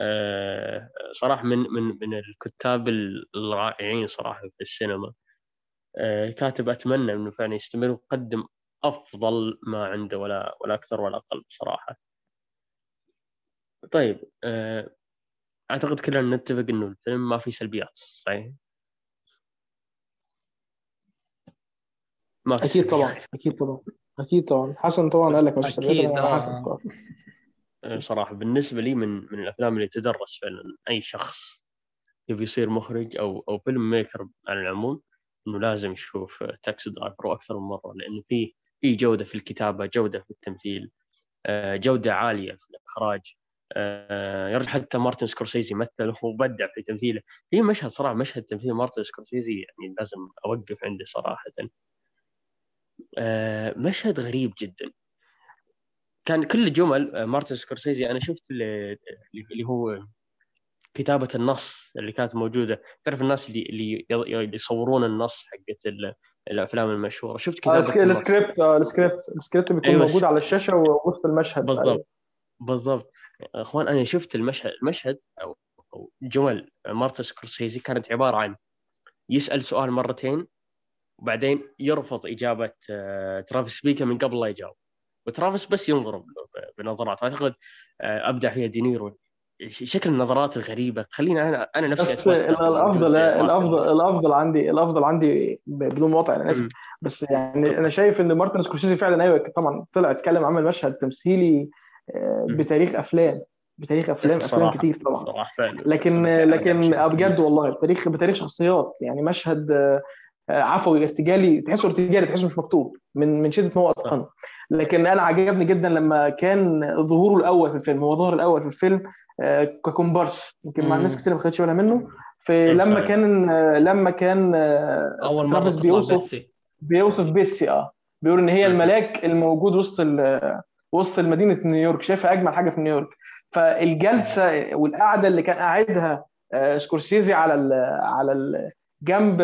آه، صراحة من من من الكتاب الرائعين صراحة في السينما آه، كاتب أتمنى إنه فعلا يستمر ويقدم أفضل ما عنده ولا ولا أكثر ولا أقل بصراحة طيب آه، أعتقد كلنا نتفق إنه الفيلم ما فيه سلبيات صحيح؟ ما في أكيد طبعا. أكيد طبعا أكيد طبعا حسن طبعا قال لك مش آه. حسن. آه، صراحة بالنسبة لي من من الأفلام اللي تدرس فعلا أي شخص يبي يصير مخرج أو أو filmmaker على العموم إنه لازم يشوف Taxi Driver أكثر من مرة لأنه في في جودة في الكتابة جودة في التمثيل آه، جودة عالية في الإخراج آه، يرجع حتى مارتن سكورسيزي مثل وبدع في تمثيله. في مشهد صراحة مشهد تمثيل مارتن سكورسيزي يعني لازم أوقف عنده صراحة. آه، مشهد غريب جدا. كان كل جمل آه، مارتن سكورسيزي أنا شفت اللي اللي هو كتابة النص اللي كانت موجودة. تعرف الناس اللي اللي يصورون النص حقت الأفلام المشهورة؟ شفت كتابة السكريبت ال script ال script بيكون أيوة موجود على الشاشة ووسط المشهد بالضبط أيوة. بالضبط. أخوان أنا شفت المشهد المشهد أو جمل مارتن سكورسيزي كانت عبارة عن يسأل سؤال مرتين وبعدين يرفض إجابة آه، ترافيس بيكل من قبل لا يجاوب. وترافيس بس ينظر بنظرات. أعتقد آه، أبدع فيها دينيرو. شكل النظرات الغريبة تخليني أنا أنا نفسي بس الأفضل الأفضل الأفضل عندي الأفضل عندي بدون مقاطعة أنا اسف بس يعني أنا شايف إن مارتن سكورسيزي فعلا أيوه طبعا طلع اتكلم عمل مشهد تمثيلي آه، بتاريخ أفلام. بتاريخ أفلام أفلام كتير طبعا. صراحة فعلا. لكن لكن بجد والله بتاريخ بتاريخ شخصيات يعني مشهد آه، عفوي ارتجالي تحسه ارتجالي تحسه مش مكتوب من من شدة ما هو أتقنه. لكن أنا عجبني جدا لما كان ظهوره الأول في الفيلم هو ظهر الأول في الفيلم آه، ككومبارس يمكن مع الناس كتير ما خدتش بالها منه. في لما كان لما كان أول مرة بيوصف بيتسي. بيوصف بيتسي آه. بيقول إن هي الملاك الموجود وسط وسط مدينة نيويورك شايفها أجمل حاجة في نيويورك. فالجلسة والقعدة اللي كان قاعدها آه، سكورسيزي على ال على ال جنب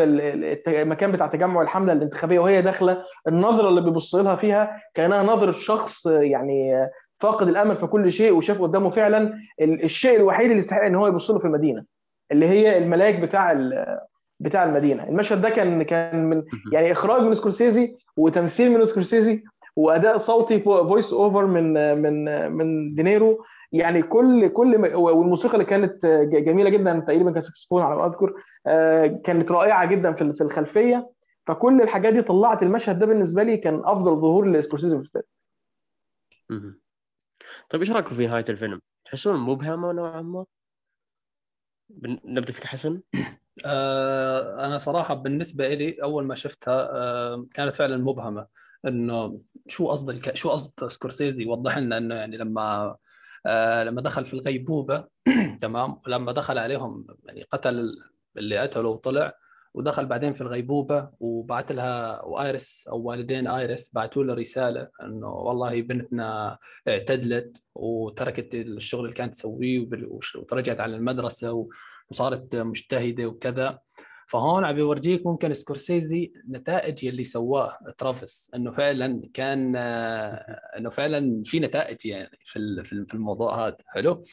المكان بتاع تجمع الحملة الانتخابية وهي داخلة. النظرة اللي بيبص لها فيها كأنها نظرة شخص يعني فاقد الأمل في كل شيء وشاف قدامه فعلا الشيء الوحيد اللي يستحق إن هو يبص له في المدينة اللي هي الملاك بتاع بتاع المدينة. المشهد ده كان كان من يعني إخراج من سكورسيزي وتمثيل من سكورسيزي وأداء صوتي voice over من من من دينيرو. يعني كل كل والموسيقى اللي كانت جميلة جدا تقريبا كان ساكسفون على ما أذكر آه، كانت رائعة جدا في في الخلفية فكل الحاجات دي طلعت المشهد ده بالنسبة لي كان أفضل ظهور لسكورسيزي في الفيلم. طيب إيش رأيكم في نهاية الفيلم؟ تحسون مبهمة نوعا ما؟ نبدأ فيك حسن آه أنا صراحة بالنسبة لي أول ما شفتها آه كانت فعلا مبهمة إنه شو قصد شو قصد سكورسيزي وضح لنا إنه يعني لما آه لما دخل في الغيبوبة تمام؟ ولما دخل عليهم يعني قتل اللي قتله وطلع ودخل بعدين في الغيبوبة وبعت لها وآيرس أو والدين آيرس بعثوا له رسالة إنه والله بنتنا اعتدلت وتركت الشغل اللي كانت تسويه ورجعت على المدرسة وصارت مجتهدة وكذا. فهون عم بيورجيك ممكن سكورسيزي نتائج يلي سواه ترافيس إنه فعلا كان إنه فعلا في نتائج يعني في في الموضوع هذا. حلو؟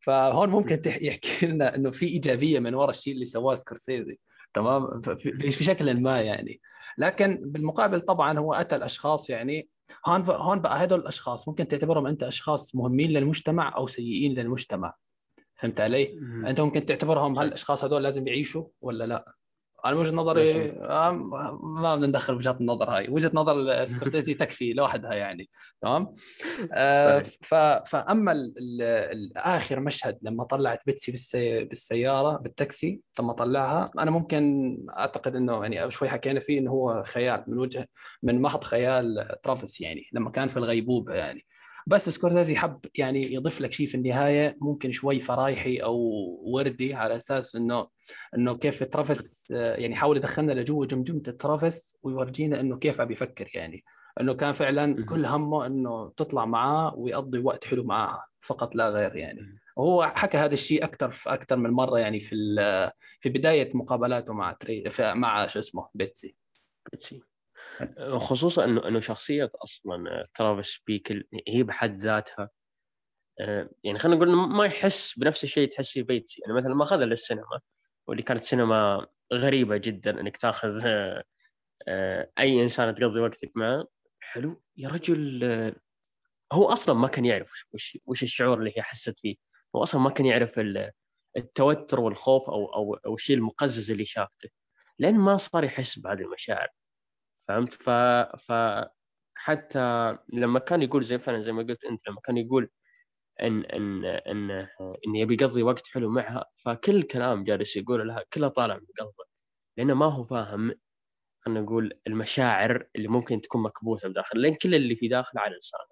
فهون ممكن يحكي لنا إنه في إيجابية من وراء الشيء اللي سواه سكورسيزي. تمام؟ في شكل ما يعني. لكن بالمقابل طبعا هو أتى الأشخاص يعني هون هون بقى هدول الأشخاص ممكن تعتبرهم أنت أشخاص مهمين للمجتمع أو سيئين للمجتمع. فهمت علي؟ أنت ممكن تعتبرهم هل الأشخاص هذول لازم يعيشوا ولا لا؟ أنا وجهة نظري ما بدنا ندخل وجهات النظر هاي. وجهة نظر سكورسيزي تكفي لوحدها يعني تمام؟ آه فأما اخر مشهد لما طلعت بيتسي بالسيارة بالتاكسي لما طلعها أنا ممكن أعتقد إنه يعني شوي حكينا فيه إنه هو خيال من وجه من محض خيال ترافيس يعني لما كان في الغيبوبة يعني. بس سكورسيزي حب يعني يضيف لك شيء في النهاية ممكن شوي فرايحي أو وردي على أساس إنه إنه كيف ترافيس يعني حاول يدخلنا لجوا جمجمة ترافيس ويورجينا إنه كيف عم يفكر يعني. إنه كان فعلا كل همه إنه تطلع معاه ويقضي وقت حلو معاها فقط لا غير يعني. وهو حكى هذا الشيء أكثر في أكثر من مرة يعني في في بداية مقابلاته مع تري مع شو اسمه بيتسي. بيتسي. خصوصا انه إنه شخصية أصلا ترافيس بيكل هي بحد ذاتها آه، يعني خلينا نقول ما يحس بنفس الشيء تحس فيه بيتسي يعني مثلا ما أخذها للسينما واللي كانت سينما غريبة جدا إنك تأخذ آه، أي إنسان تقضي وقتك معه. حلو. يا رجل آه، هو أصلا ما كان يعرف وش وش الشعور اللي هي حست فيه. هو أصلا ما كان يعرف التوتر والخوف أو أو أو الشيء المقزز اللي شافته. لين ما صار يحس بهذه المشاعر. فهمت؟ ف ف حتى لما كان يقول زي فعلا زي ما قلت أنت لما كان يقول إن إن إن إن يبي يقضي وقت حلو معها فكل كلام جالس يقوله لها كله طالع من قلبه لأنه ما هو فاهم خلينا نقول المشاعر اللي ممكن تكون مكبوتة بداخل لأن كل اللي في داخله على لسانه.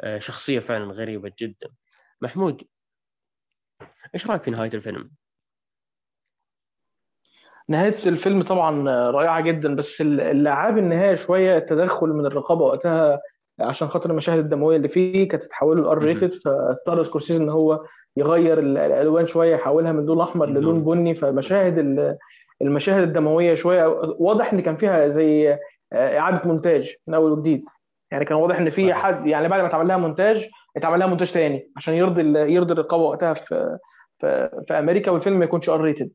آه، شخصية فعلا غريبة جدا. محمود إيش رأيك في نهاية الفيلم؟ نهاية الفيلم طبعا رائعة جدا بس اللي عاب النهاية شوية التدخل من الرقابة وقتها عشان خاطر المشاهد الدموية اللي فيه كانت تتحول ل R rated فاضطر سكورسيزي إن هو يغير الألوان شوية يحولها من لون أحمر للون بني فمشاهد المشاهد الدموية شوية واضح إن كان فيها زي إعادة مونتاج من أول وجديد. يعني كان واضح إن في حد يعني بعد ما اتعمل لها مونتاج اتعمل لها مونتاج تاني عشان يرضي يرضي الرقابة وقتها في في, في أمريكا والفيلم ما يكونش R rated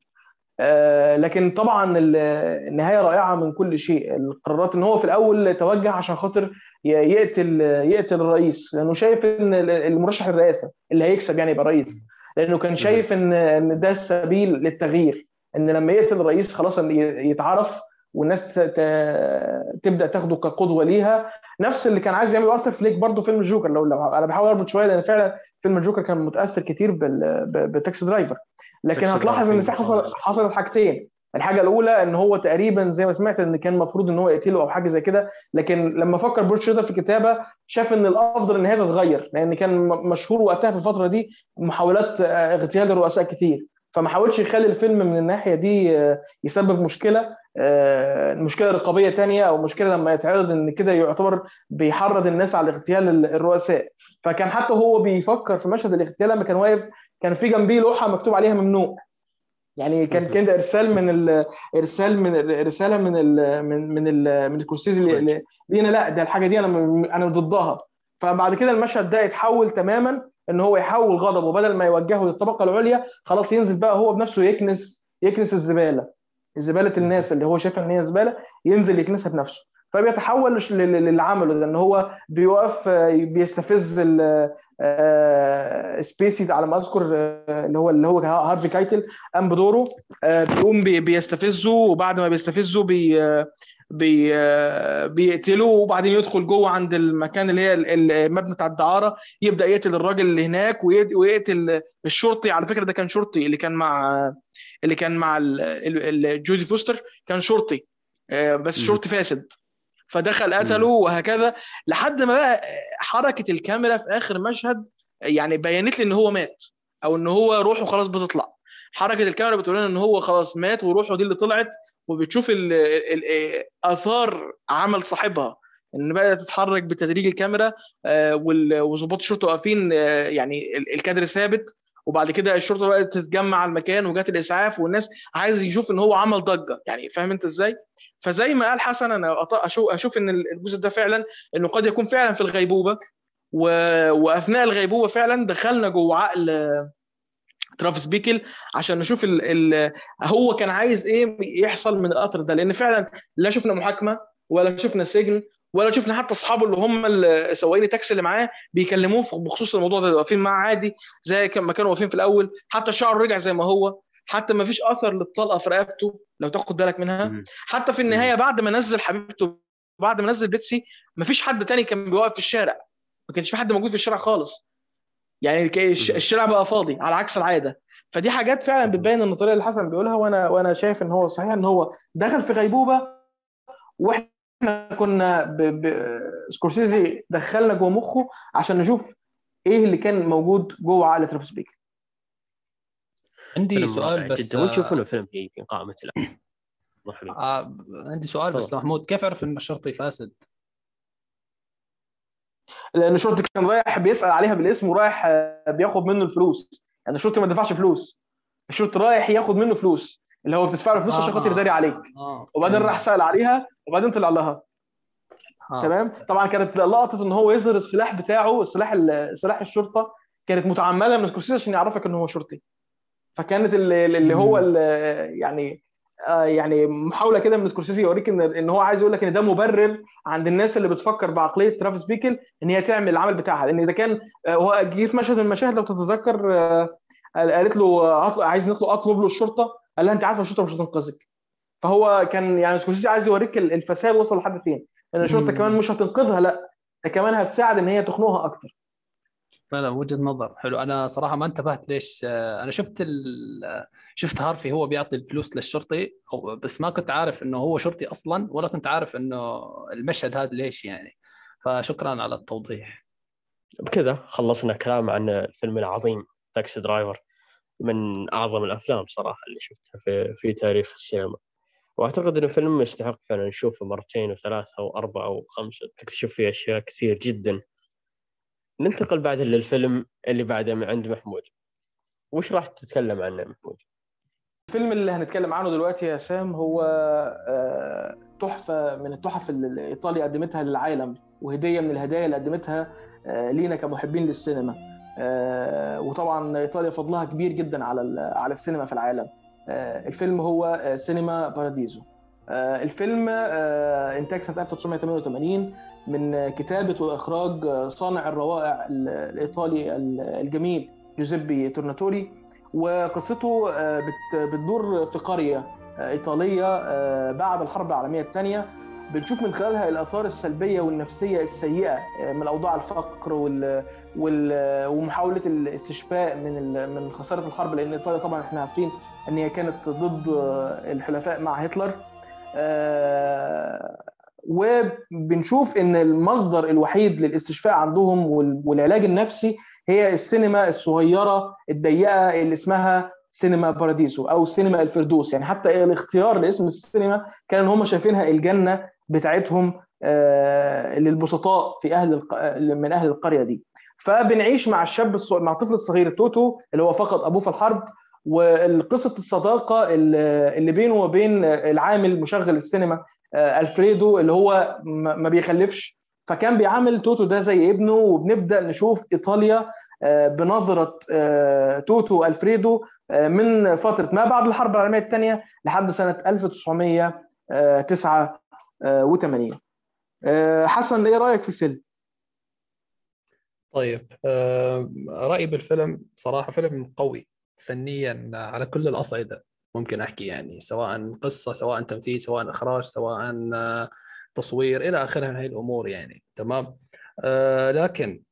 لكن طبعا النهاية رائعة من كل شيء. القرارات إن هو في الأول توجه عشان خاطر يقتل يقتل الرئيس لأنه شايف إن المرشح الرئاسة اللي هيكسب يعني يبقى رئيس. لأنه كان شايف ان إن ده السبيل للتغيير. إن لما يقتل الرئيس خلاص يتعرف والناس تبدأ تاخده كقدوة ليها. نفس اللي كان عايز يعمله أرثر فليك برضه فيلم الجوكر. لو, لو أنا بحاول أربط شوية لأن فعلا فيلم الجوكر كان متأثر كتير بتاكسي درايفر. لكن هتلاحظ إن في حصل حصلت حاجتين. الحاجة الأولى إن هو تقريبا زي ما سمعت إن كان المفروض إن هو يقتله أو حاجة زي كده لكن لما فكر شريدر في الكتابه شاف إن الأفضل إن هي تتغير لأن كان مشهور وقتها في الفترة دي محاولات اغتيال الرؤساء كتير. فما حاولش يخلي الفيلم من الناحية دي يسبب مشكلة مشكلة رقابية تانية أو مشكلة لما يتعرض إن كده يعتبر بيحرض الناس على اغتيال الرؤساء. فكان حتى هو بيفكر في مشهد الاغتيال لما كان واقف كان في جنبيه لوحة مكتوب عليها ممنوع. يعني كان كده إرسال من ال إرسال من رساله من ال من من ال من الكورسيزي لينا لا ده الحاجة دي أنا أنا ضدها. فبعد كده المشهد ده يتحول تماما إن هو يحول غضبه. بدل ما يوجهه للطبقة العليا خلاص ينزل بقى هو بنفسه يكنس يكنس الزبالة. زباله الناس اللي هو شايفها إن هي زبالة ينزل يكنسها بنفسه. فبيتحول للي عمله ده إن هو بيوقف بيستفز سبيسي على ما أذكر اللي هو اللي هو هارفي كايتل قام بدوره بيقوم بيستفزه وبعد ما بيستفزه بي بي بيقتله وبعدين يدخل جوه عند المكان اللي هي المبنى بتاع الدعارة يبدأ يقتل الراجل اللي هناك ويقتل الشرطي. على فكرة ده كان شرطي اللي كان مع اللي كان مع جودي فوستر كان شرطي. بس شرطي فاسد. فدخل قتله وهكذا لحد ما بقى حركة الكاميرا في آخر مشهد يعني بينت لي إن هو مات أو إن هو روحه خلاص بتطلع. حركة الكاميرا بتقول لنا إن هو خلاص مات وروحه دي اللي طلعت وبتشوف ال ال آثار عمل صاحبها. إن بدات تتحرك بتدريج الكاميرا وظباط الشرطة واقفين يعني الكادر ثابت. وبعد كده الشرطة بدأت تتجمع على المكان وجات الإسعاف والناس عايز يشوف إن هو عمل ضجة. يعني فاهم أنت إزاي؟ فزي ما قال حسن أنا أشوف إن الجزء ده فعلا إنه قد يكون فعلا في الغيبوبة و... وأثناء الغيبوبة فعلا دخلنا جوه عقل ترافيس بيكل عشان نشوف ال... ال... هو كان عايز إيه يحصل من الاثر ده. لأن فعلا لا شفنا محاكمة ولا شفنا سجن ولا شفنا حتى أصحابه اللي هم سواقين التاكسي اللي معاه بيكلموه بخصوص الموضوع ده واقفين معاه عادي زي ما كانوا واقفين في الأول. حتى شعره رجع زي ما هو. حتى ما فيش أثر للطلقة في رقبته لو تاخد بالك منها. حتى في النهاية بعد ما نزل حبيبته بعد ما نزل بيتسي ما فيش حد تاني كان بيوقف في الشارع. ما كانش في حد موجود في الشارع خالص. يعني الشارع بقى فاضي على عكس العادة. فدي حاجات فعلا بتبين إن الطريقة اللي حسن بيقولها وأنا وأنا شايف إن هو صحيح إن هو دخل في غيبوبة وإحنا كنا ب... ب... سكورسيزي دخلنا جوه مخه عشان نشوف إيه اللي كان موجود جوه عقل ترافيس بيكر عندي سؤال بس جدا. وين تشوفونه فيلم في قائمه آه عندي سؤال بس محمود. كيف عرف ان الشرطي فاسد؟ لأن الشرطي كان رايح بيسأل عليها بالاسم ورايح بياخد منه الفلوس. يعني الشرطي ما دفعش فلوس. الشرطي رايح ياخد منه فلوس. اللي هو بتدفع له فلوس عشان خاطر يداري عليك. آه. وبعدين راح سأل عليها وبعدين طلع لها. آه. تمام؟ طبعا كانت لقطة إن هو يظهر السلاح بتاعه السلاح سلاح الشرطة كانت متعمدة من سكورسيزي عشان يعرفك إن هو شرطي. فكانت اللي, اللي هو اللي يعني آه يعني محاولة كده من سكورسيزي يوريك ان إن هو عايز يقول لك إن ده مبرر عند الناس اللي بتفكر بعقلية ترافيس بيكل إن هي تعمل العمل بتاعها. لأن إذا كان هو جه في مشهد من المشاهد لو تتذكر آه قالت له عايز نطلب أطلب له الشرطة. قال لها أنت عارفه الشرطه مش هتنقذك. فهو كان يعني سكورسيزي عايز يوريك الفساد وصل لحد فين. إن الشرطه كمان مش هتنقذها لا ده كمان هتساعد إن هي تخنقها أكتر. فعلا وجهة نظر. حلو. أنا صراحة ما انتبهت ليش أنا شفت ال... شفت هارفي هو بيعطي الفلوس للشرطي بس ما كنت عارف إنه هو شرطي أصلا ولا كنت عارف إنه المشهد هذا ليش يعني. فشكرا على التوضيح. بكذا خلصنا كلام عن الفيلم العظيم تاكسي درايفر من أعظم الأفلام صراحة اللي شفتها في في تاريخ السينما. وأعتقد إنه فيلم يستحق فعلا نشوفه مرتين وثلاثه أو أربعة أو خمسة. تكتشف فيه أشياء كثير جدا. ننتقل بعد للفيلم اللي بعده من عند محمود. وش راح تتكلم عنه محمود؟ الفيلم اللي هنتكلم عنه دلوقتي يا سام هو آه، تحفة من التحف اللي إيطاليا قدمتها للعالم وهدية من الهدايا اللي قدمتها آه، لينا كمحبين للسينما. وطبعا إيطاليا فضلها كبير جدا على على السينما في العالم. الفيلم هو سينما باراديزو. الفيلم إنتاج سنة 1988 من كتابة وإخراج صانع الروائع الإيطالي الجميل جوزيبي تورناتوري. وقصته آه، بتدور في قرية آه، إيطالية آه، بعد الحرب العالمية الثانية. بنشوف من خلالها الآثار السلبية والنفسية السيئة من أوضاع الفقر وال... وال... ومحاولة الاستشفاء من. من خسارة الحرب لأن إيطاليا طبعا إحنا عارفين إن هي كانت ضد الحلفاء مع هتلر وبنشوف إن المصدر الوحيد للاستشفاء عندهم والعلاج النفسي هي السينما الصغيرة الضيقة اللي اسمها سينما باراديسو أو سينما الفردوس يعني حتى الاختيار لاسم السينما كان هم شايفينها الجنة بتاعتهم آه، للبسطاء في أهل من أهل القرية دي. فبنعيش مع الشاب مع الطفل الصغير توتو اللي هو فقد أبوه في الحرب. وقصه الصداقة اللي بينه وبين العامل مشغل السينما آه، ألفريدو اللي هو ما بيخلفش. فكان بيعامل توتو ده زي ابنه وبنبدأ نشوف إيطاليا آه، بنظرة آه، توتو الفريدو آه، من فترة ما بعد الحرب العالمية الثانية لحد سنة 1989 حسن إيه رأيك في الفيلم؟ طيب رأيي بالفيلم صراحة فيلم قوي فنيا على كل الأصعدة ممكن أحكي يعني سواء قصة سواء تمثيل سواء إخراج سواء تصوير إلى آخره من هذه الأمور يعني تمام؟ آه لكن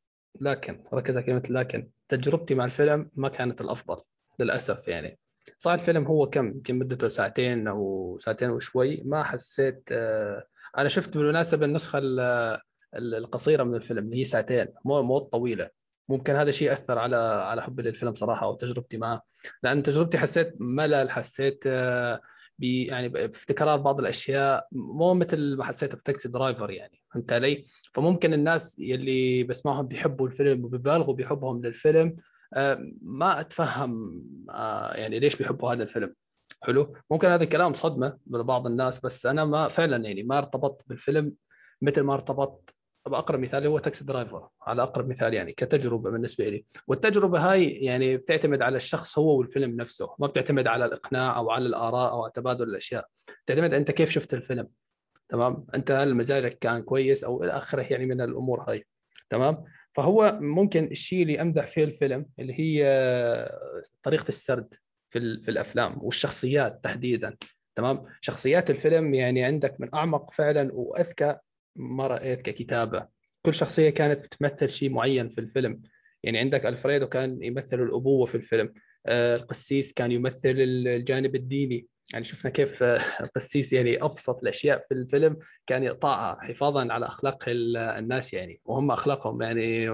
لكن ركز على كلمة لكن تجربتي مع الفيلم ما كانت الأفضل للأسف يعني. صار الفيلم هو كم؟ يمكن مدته ساعتين أو ساعتين وشوي. ما حسيت آه أنا شفت بالمناسبة النسخة القصيرة من الفيلم اللي هي ساعتين. مو مو طويلة. ممكن هذا الشيء اثر على على حبي للفيلم صراحة أو تجربتي معه. لأن تجربتي حسيت ملل حسيت آه يعني في تكرار بعض الأشياء مو مثل ما حسيت في تاكسي درايفر يعني. فهمت علي؟ فممكن الناس يلي بسمعهم بيحبوا الفيلم وبيبالغوا بحبهم للفيلم ما أتفهم آه، يعني ليش بيحبوا هذا الفيلم؟ حلو. ممكن هذا الكلام صدمة لبعض الناس بس أنا ما فعلا يعني ما ارتبطت بالفيلم مثل ما ارتبطت بأقرب مثال هو تاكسي درايفر على أقرب مثال يعني كتجربة بالنسبة لي. والتجربة هاي يعني بتعتمد على الشخص هو والفيلم نفسه ما بتعتمد على الإقناع أو على الآراء أو على تبادل الأشياء. بتعتمد أنت كيف شفت الفيلم تمام؟ أنت هل مزاجك كان كويس أو إلى آخره يعني من الأمور هاي تمام؟ فهو ممكن الشيء اللي أمدح فيه الفيلم اللي هي طريقة السرد في في الأفلام والشخصيات تحديدا تمام؟ شخصيات الفيلم يعني عندك من أعمق فعلا وأذكى ما رأيت ككتابة. كل شخصية كانت بتمثل شيء معين في الفيلم. يعني عندك ألفريدو كان يمثل الأبوة في الفيلم آه، القسيس كان يمثل الجانب الديني. يعني شفنا كيف القسيس يعني أبسط الأشياء في الفيلم كان يقطعها حفاظا على أخلاق الناس يعني وهم أخلاقهم يعني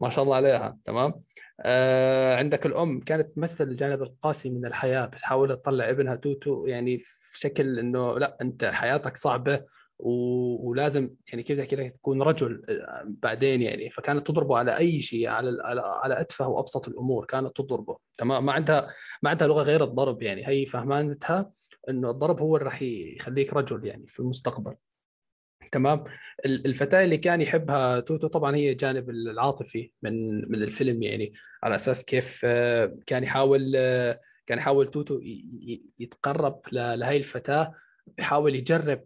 ما شاء الله عليها تمام؟ آه عندك الأم كانت تمثل الجانب القاسي من الحياة بتحاول تطلع ابنها توتو يعني في شكل إنه لا أنت حياتك صعبة ولازم يعني كذا كذا تكون رجل آه، بعدين يعني فكانت تضربه على أي شيء على على على أتفه وأبسط الأمور كانت تضربه. تمام؟ ما عندها ما عندها لغة غير الضرب يعني. هي فهمانتها إنه الضرب هو اللي راح يخليك رجل يعني في المستقبل. تمام؟ الفتاة اللي كان يحبها توتو طبعا هي الجانب العاطفي من من الفيلم يعني على أساس كيف آه، كان يحاول آه، كان يحاول توتو يتقرب لهي الفتاة بيحاول يجرب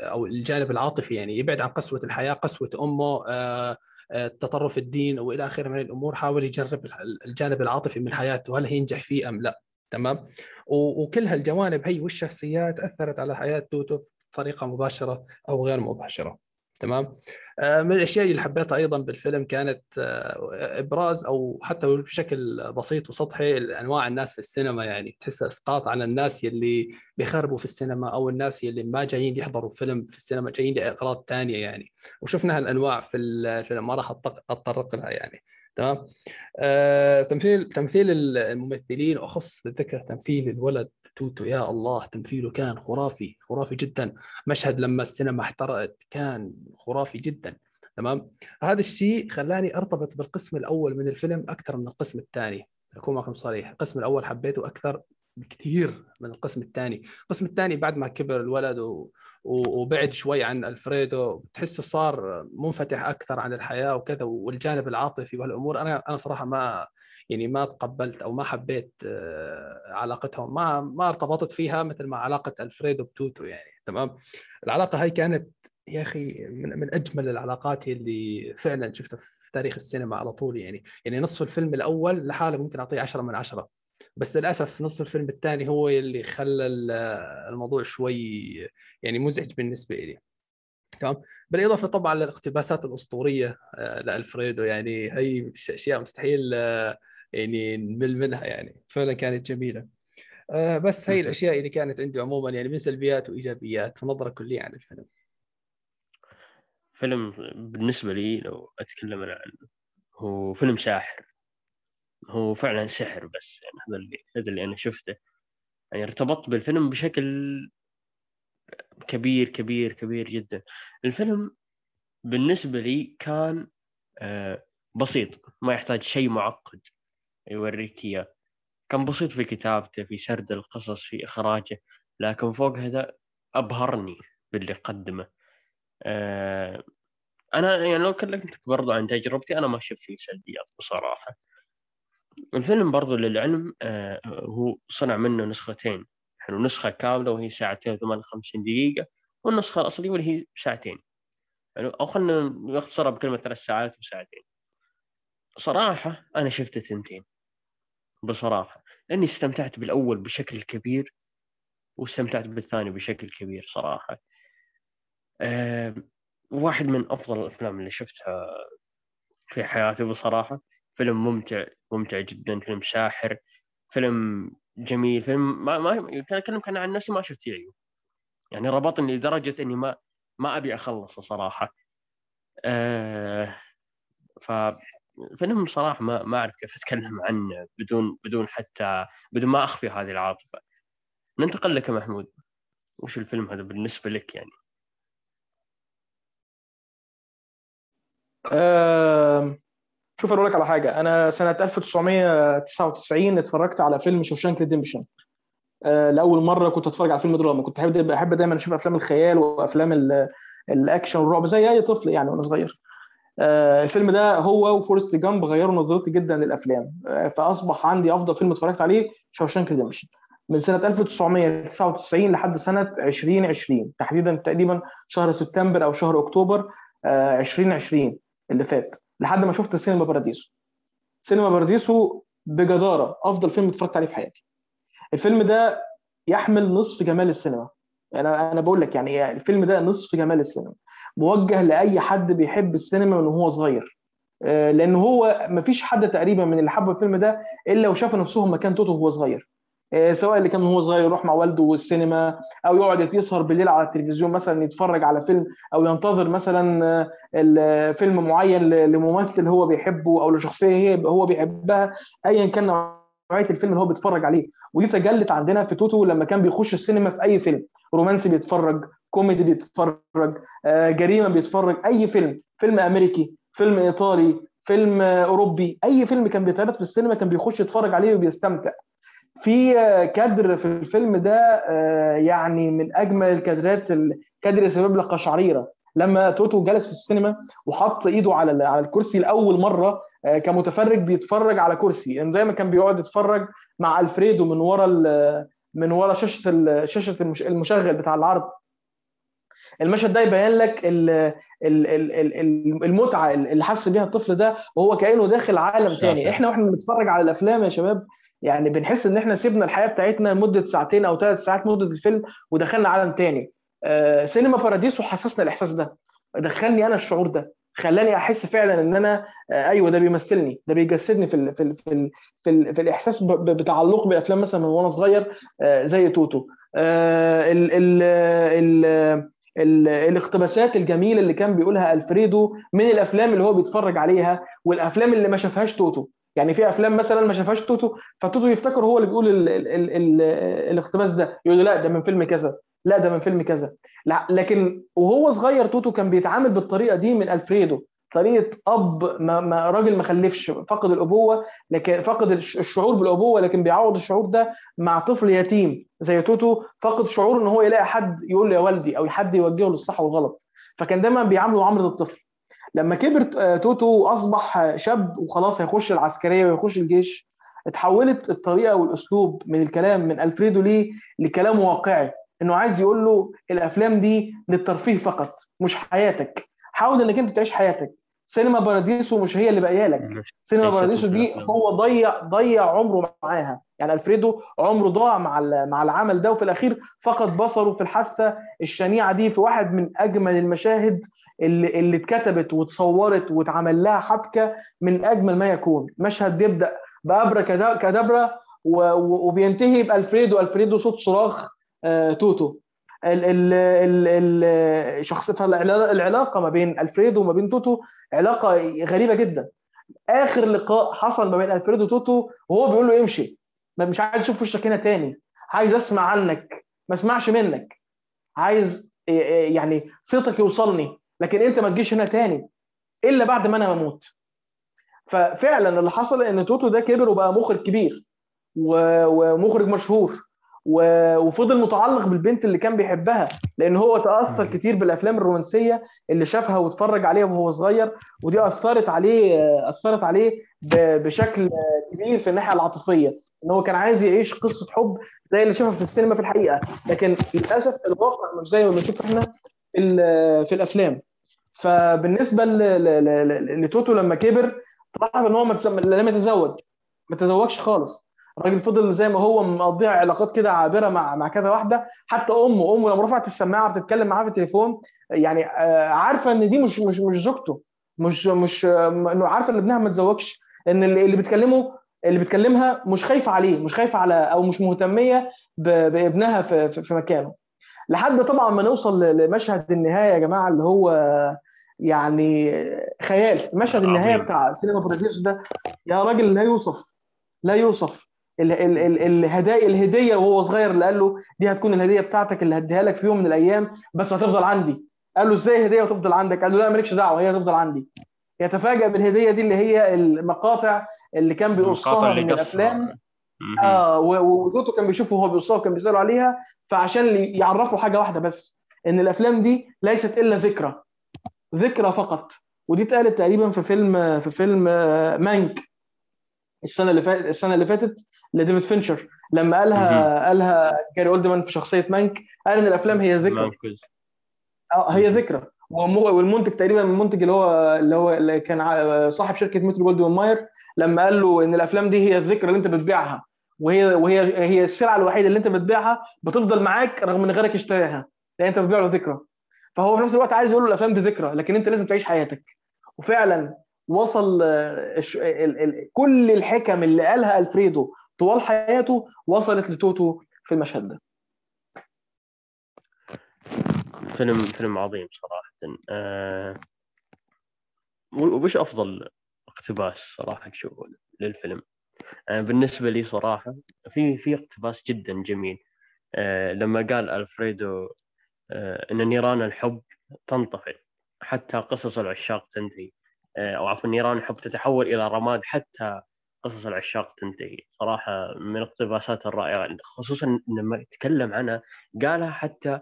أو الجانب العاطفي يعني يبعد عن قسوة الحياة قسوة أمه آه، آه، تطرف الدين وإلى آخره من الأمور حاول يجرب الجانب العاطفي من حياته هل هينجح فيه أم لا تمام؟ وكل هالجوانب هي والشخصيات أثرت على حياه توتو بطريقة مباشرة أو غير مباشرة. تمام؟ آه، من الأشياء اللي حبيتها أيضا بالفيلم كانت آه، إبراز أو حتى بشكل بسيط وسطحي أنواع الناس في السينما يعني تحس إسقاط على الناس يلي بيخربوا في السينما أو الناس يلي ما جايين يحضروا فيلم في السينما جايين لإغراض ثانية يعني. وشفنا هالأنواع في الفيلم ما راح أتطرق لها يعني. تمام؟ آه، تمثيل تمثيل الممثلين واخص بالذكر تمثيل الولد توتو يا الله تمثيله كان خرافي خرافي جدا. مشهد لما السينما احترقت كان خرافي جدا تمام؟ هذا الشيء خلاني أرتبط بالقسم الأول من الفيلم أكثر من القسم الثاني. أكون معكم صريح القسم الأول حبيته أكثر بكثير من القسم الثاني. القسم الثاني بعد ما كبر الولد و... وبعد شوي عن ألفريدو تحسه صار منفتح أكثر عن الحياة وكذا والجانب العاطفي والأمور. أنا أنا صراحة ما يعني ما تقبلت أو ما حبيت آه، علاقتهم ما ما ارتبطت فيها مثل ما علاقة ألفريدو بتوتو يعني تمام؟ العلاقة هاي كانت يا أخي من, من أجمل العلاقات اللي فعلا شفتها في تاريخ السينما على طول يعني. يعني نصف الفيلم الأول لحاله ممكن أعطيه 10 من 10 بس للأسف نص الفيلم الثاني هو اللي خلى الموضوع شوي يعني مزعج بالنسبة لي تمام؟ بالإضافة طبعا للاقتباسات الأسطورية آه، لألفريدو يعني هي أشياء مستحيل آه، يعني نمل منها يعني فعلا كانت جميلة. آه، بس هي الأشياء اللي كانت عندي عموما يعني من سلبيات وإيجابيات نظره كلية عن الفيلم. فيلم بالنسبة لي لو أتكلم عنه هو فيلم ساحر هو فعلا سحر بس يعني هذا اللي هذا اللي أنا شفته. يعني ارتبطت بالفيلم بشكل كبير كبير كبير جدا. الفيلم بالنسبة لي كان آه، بسيط ما يحتاج شيء معقد. يوريك إياه. كان بسيط في كتابته في سرد القصص في إخراجه لكن فوق هذا أبهرني باللي قدمه. آه، أنا يعني لو كلمتك برضو عن تجربتي أنا ما شفت فيه سلبيات بصراحة. الفيلم برضو للعلم آه، هو صنع منه نسختين. حلو نسخة كاملة وهي ساعتين و58 دقيقة والنسخة الأصلية واللي هي ساعتين. حلو أو خلينا نختصرها بكلمة ثلاث ساعات وساعتين. صراحة أنا شفت الثنتين بصراحة لأني استمتعت بالأول بشكل كبير واستمتعت بالثاني بشكل كبير صراحة. واحد من أفضل الأفلام اللي شفتها في حياتي بصراحة فيلم ممتع ممتع جدا فيلم ساحر فيلم جميل فيلم ما ما اكلمك أنا عن نفسي ما شفت عيوب يعني ربطني لدرجة إني ما ما أبي أخلصه صراحة. آه ف فيلم صراحة ما ما أعرف كيف أتكلم عنه بدون بدون حتى بدون ما أخفي هذه العاطفة. ننتقل لك يا محمود. وش الفيلم هذا بالنسبة لك يعني؟ أه شوف أقول لك على حاجة. أنا سنة 1999 اتفرجت على فيلم Shawshank Redemption آه لأول مرة كنت أتفرج على فيلم دراما. كنت احب بحب دايما أشوف أفلام الخيال وأفلام الأكشن والرعب زي أي طفل يعني وأنا صغير. الفيلم ده هو وفورست جامب غيروا نظرتي جدا للأفلام. آه فأصبح عندي أفضل فيلم اتفرجت عليه Shawshank Redemption. من سنة 1999 لحد سنة 2020 تحديدا تقريبا شهر سبتمبر أو شهر أكتوبر 2020 آه، اللي فات لحد ما شفت سينما باراديسو. سينما باراديسو بجدارة أفضل فيلم اتفرجت عليه في حياتي. الفيلم ده يحمل نصف جمال السينما. أنا أنا بقول لك يعني الفيلم ده نصف جمال السينما. موجه لأي حد بيحب السينما من وهو صغير. آه، لأن هو ما فيش حد تقريبا من اللي حب الفيلم ده إلا وشاف نفسهم مكان توتو وهو صغير. آه، سواء اللي كان هو صغير يروح مع والده السينما أو يقعد يسهر بالليل على التلفزيون مثلا يتفرج على فيلم أو ينتظر مثلا آه، فيلم معين لممثل هو بيحبه أو لشخصية هو بيحبها ايا كان نوعية الفيلم اللي هو بيتفرج عليه. ودي تجلت عندنا في توتو لما كان بيخش السينما في أي فيلم. رومانسي بيتفرج كوميدي بيتفرج آه، جريمة بيتفرج أي فيلم فيلم أمريكي فيلم إيطالي فيلم أوروبي أي فيلم كان بيتعرض في السينما كان بيخش يتفرج عليه وبيستمتع. في كادر في الفيلم ده آه، يعني من أجمل الكادرات كادر يسبب لك قشعريره لما توتو جلس في السينما وحط إيده على على الكرسي لأول مرة آه، كمتفرج بيتفرج على كرسي. يعني دايما كان بيقعد يتفرج مع ألفريدو من ورا من ورا شاشة شاشة المشغل بتاع العرض. المشهد ده يبين لك المتعة اللي حس بيها الطفل ده وهو كأنه داخل عالم تاني. إحنا وإحنا بنتفرج على الأفلام يا شباب يعني بنحس إن إحنا سيبنا الحياة بتاعتنا لمدة ساعتين أو ثلاث ساعات مدة الفيلم ودخلنا عالم تاني. آه سينما باراديسو حسسنا الإحساس ده. دخلني أنا الشعور ده. خلاني أحس فعلا إن أنا آه، أيوه ده بيمثلني. ده بيجسدني في ال في ال في ال في, ال في الإحساس بتعلق بأفلام مثلا من وأنا صغير آه، زي توتو. آه، ال ال ال ال الاقتباسات الجميلة اللي كان بيقولها ألفريدو من الأفلام اللي هو بيتفرج عليها والأفلام اللي ما شافهاش توتو. يعني في أفلام مثلا ما شافهاش توتو فتوتو يفتكر هو اللي بيقول ال ال ال ال الاقتباس ده. يقول له لا ده من فيلم كذا. لا ده من فيلم كذا. لا لكن وهو صغير توتو كان بيتعامل بالطريقة دي من ألفريدو. طريقة أب ما, ما راجل ما خلفش فقد الأبوة لكن فقد الش- الشعور بالأبوة لكن بيعوض الشعور ده مع طفل يتيم زي توتو فقد شعور إن هو يلاقي حد يقول له يا والدي أو حد يوجهه للصح والغلط. فكان دايما بيعامله معامله الطفل. لما كبر آه، توتو واصبح شاب وخلاص هيخش العسكرية ويخش الجيش. اتحولت الطريقة والأسلوب من الكلام من ألفريدو ليه لكلام واقعي. إنه عايز يقول له الأفلام دي للترفيه فقط مش حياتك. حاول إنك أنت تعيش حياتك. سينما باراديسو مش هي اللي باقية لك. سينما باراديسو دي. هو ضيع ضيع عمره معاها. يعني ألفريدو عمره ضاع مع مع العمل ده وفي الأخير فقد بصره في الحادثة الشنيعة دي في واحد من أجمل المشاهد اللي اللي اتكتبت واتصورت واتعمل لها حبكة من أجمل ما يكون. مشهد بيبدا بأوبرا و- وبينتهي بألفريدو. ألفريدو صوت صراخ آه، توتو. ال ال ال ال شخص فالعلاقه ما بين ألفريدو وما بين توتو علاقة غريبة جدا. آخر لقاء حصل ما بين ألفريدو وتوتو وهو بيقول له امشي. مش عايز أشوف وشك هنا تاني. عايز أسمع عنك. ما أسمعش منك. عايز يعني صوتك يوصلني. لكن أنت ما تجيش هنا تاني. إلا بعد ما أنا أموت ففعلا اللي حصل إن توتو ده كبر وبقى مخرج كبير ومخرج مشهور. وفضل متعلق بالبنت اللي كان بيحبها لأن هو تأثر. كتير بالأفلام الرومانسية اللي شافها واتفرج عليها وهو صغير ودي أثرت عليه أثرت عليه ب- بشكل كبير في الناحية العاطفية. إن هو كان عايز يعيش قصة حب زي اللي شافها في السينما في الحقيقة. لكن للأسف الواقع مش زي ما بنشوف إحنا في ال- في الأفلام. فبالنسبة ل- ل- ل- لتوتو لما كبر تلاحظ إن هو لم يتزوج. ما تزوجش خالص. الراجل فضل زي ما هو مقضيها علاقات كده عابرة مع مع كذا واحدة. حتى أمه أمه لما رفعت السماعة بتتكلم معاه في التليفون يعني آه، عارفة إن دي مش مش مش زوجته. مش مش آه، إنه عارفة إن ابنها ما اتزوجش. إن اللي اللي بتكلمه اللي بتكلمها مش خايفة عليه مش خايفة على أو مش مهتمية بابنها في في في مكانه. لحد طبعا ما نوصل لمشهد النهاية يا جماعة اللي هو يعني خيال. مشهد النهاية. بتاع سينما باراديسو ده يا راجل لا يوصف. لا يوصف. الهدايا الهدية وهو صغير اللي قال له دي هتكون الهدية بتاعتك اللي هديها لك في يوم من الأيام بس هتفضل عندي. قال له إزاي هدية وتفضل عندك؟ قال له لا مالكش دعوة هي هتفضل عندي. يتفاجأ بالهدية دي اللي هي المقاطع اللي كان بيقصها من. الأفلام. آه و- وتوتو كان بيشوفه وهو بيقصها وكان بيسأله عليها فعشان يعرفوا حاجة واحدة بس إن الأفلام دي ليست إلا ذكرى. ذكرى فقط. ودي اتقالت تقريبا في فيلم في فيلم آه، مانك. السنة اللي فاتت السنة اللي فاتت لديفيد فينشر. لما قالها قالها جاري أولدمان في شخصية مانك قال إن الأفلام هي ذكرى. آه هي ذكرى. والمنتج تقريبا المنتج اللي هو اللي هو اللي كان صاحب شركة مترو جولدوين ماير لما قال له إن الأفلام دي هي الذكرى اللي أنت بتبيعها. وهي وهي هي السلعة الوحيدة اللي أنت بتبيعها بتفضل معاك رغم إن غيرك اشتراها لأن أنت بتبيع له ذكرى. فهو في نفس الوقت عايز يقول له الأفلام دي ذكرى لكن أنت لازم تعيش حياتك. وفعلا وصل آه، ال- كل الحكم اللي قالها ألفريدو طوال حياته وصلت لتوتو في المشهد ده. فيلم فيلم عظيم صراحة. آه وش أفضل اقتباس صراحة تشوفه للفيلم؟ آه بالنسبة لي صراحة في في اقتباس جدا جميل. آه لما قال ألفريدو آه إن نيران الحب تنطفئ حتى قصص العشاق تنتهي. آه أو عفوا نيران الحب تتحول إلى رماد حتى قصص العشاق تنتهي. صراحة من الاقتباسات الرائعة خصوصا لما يتكلم عنها قالها حتى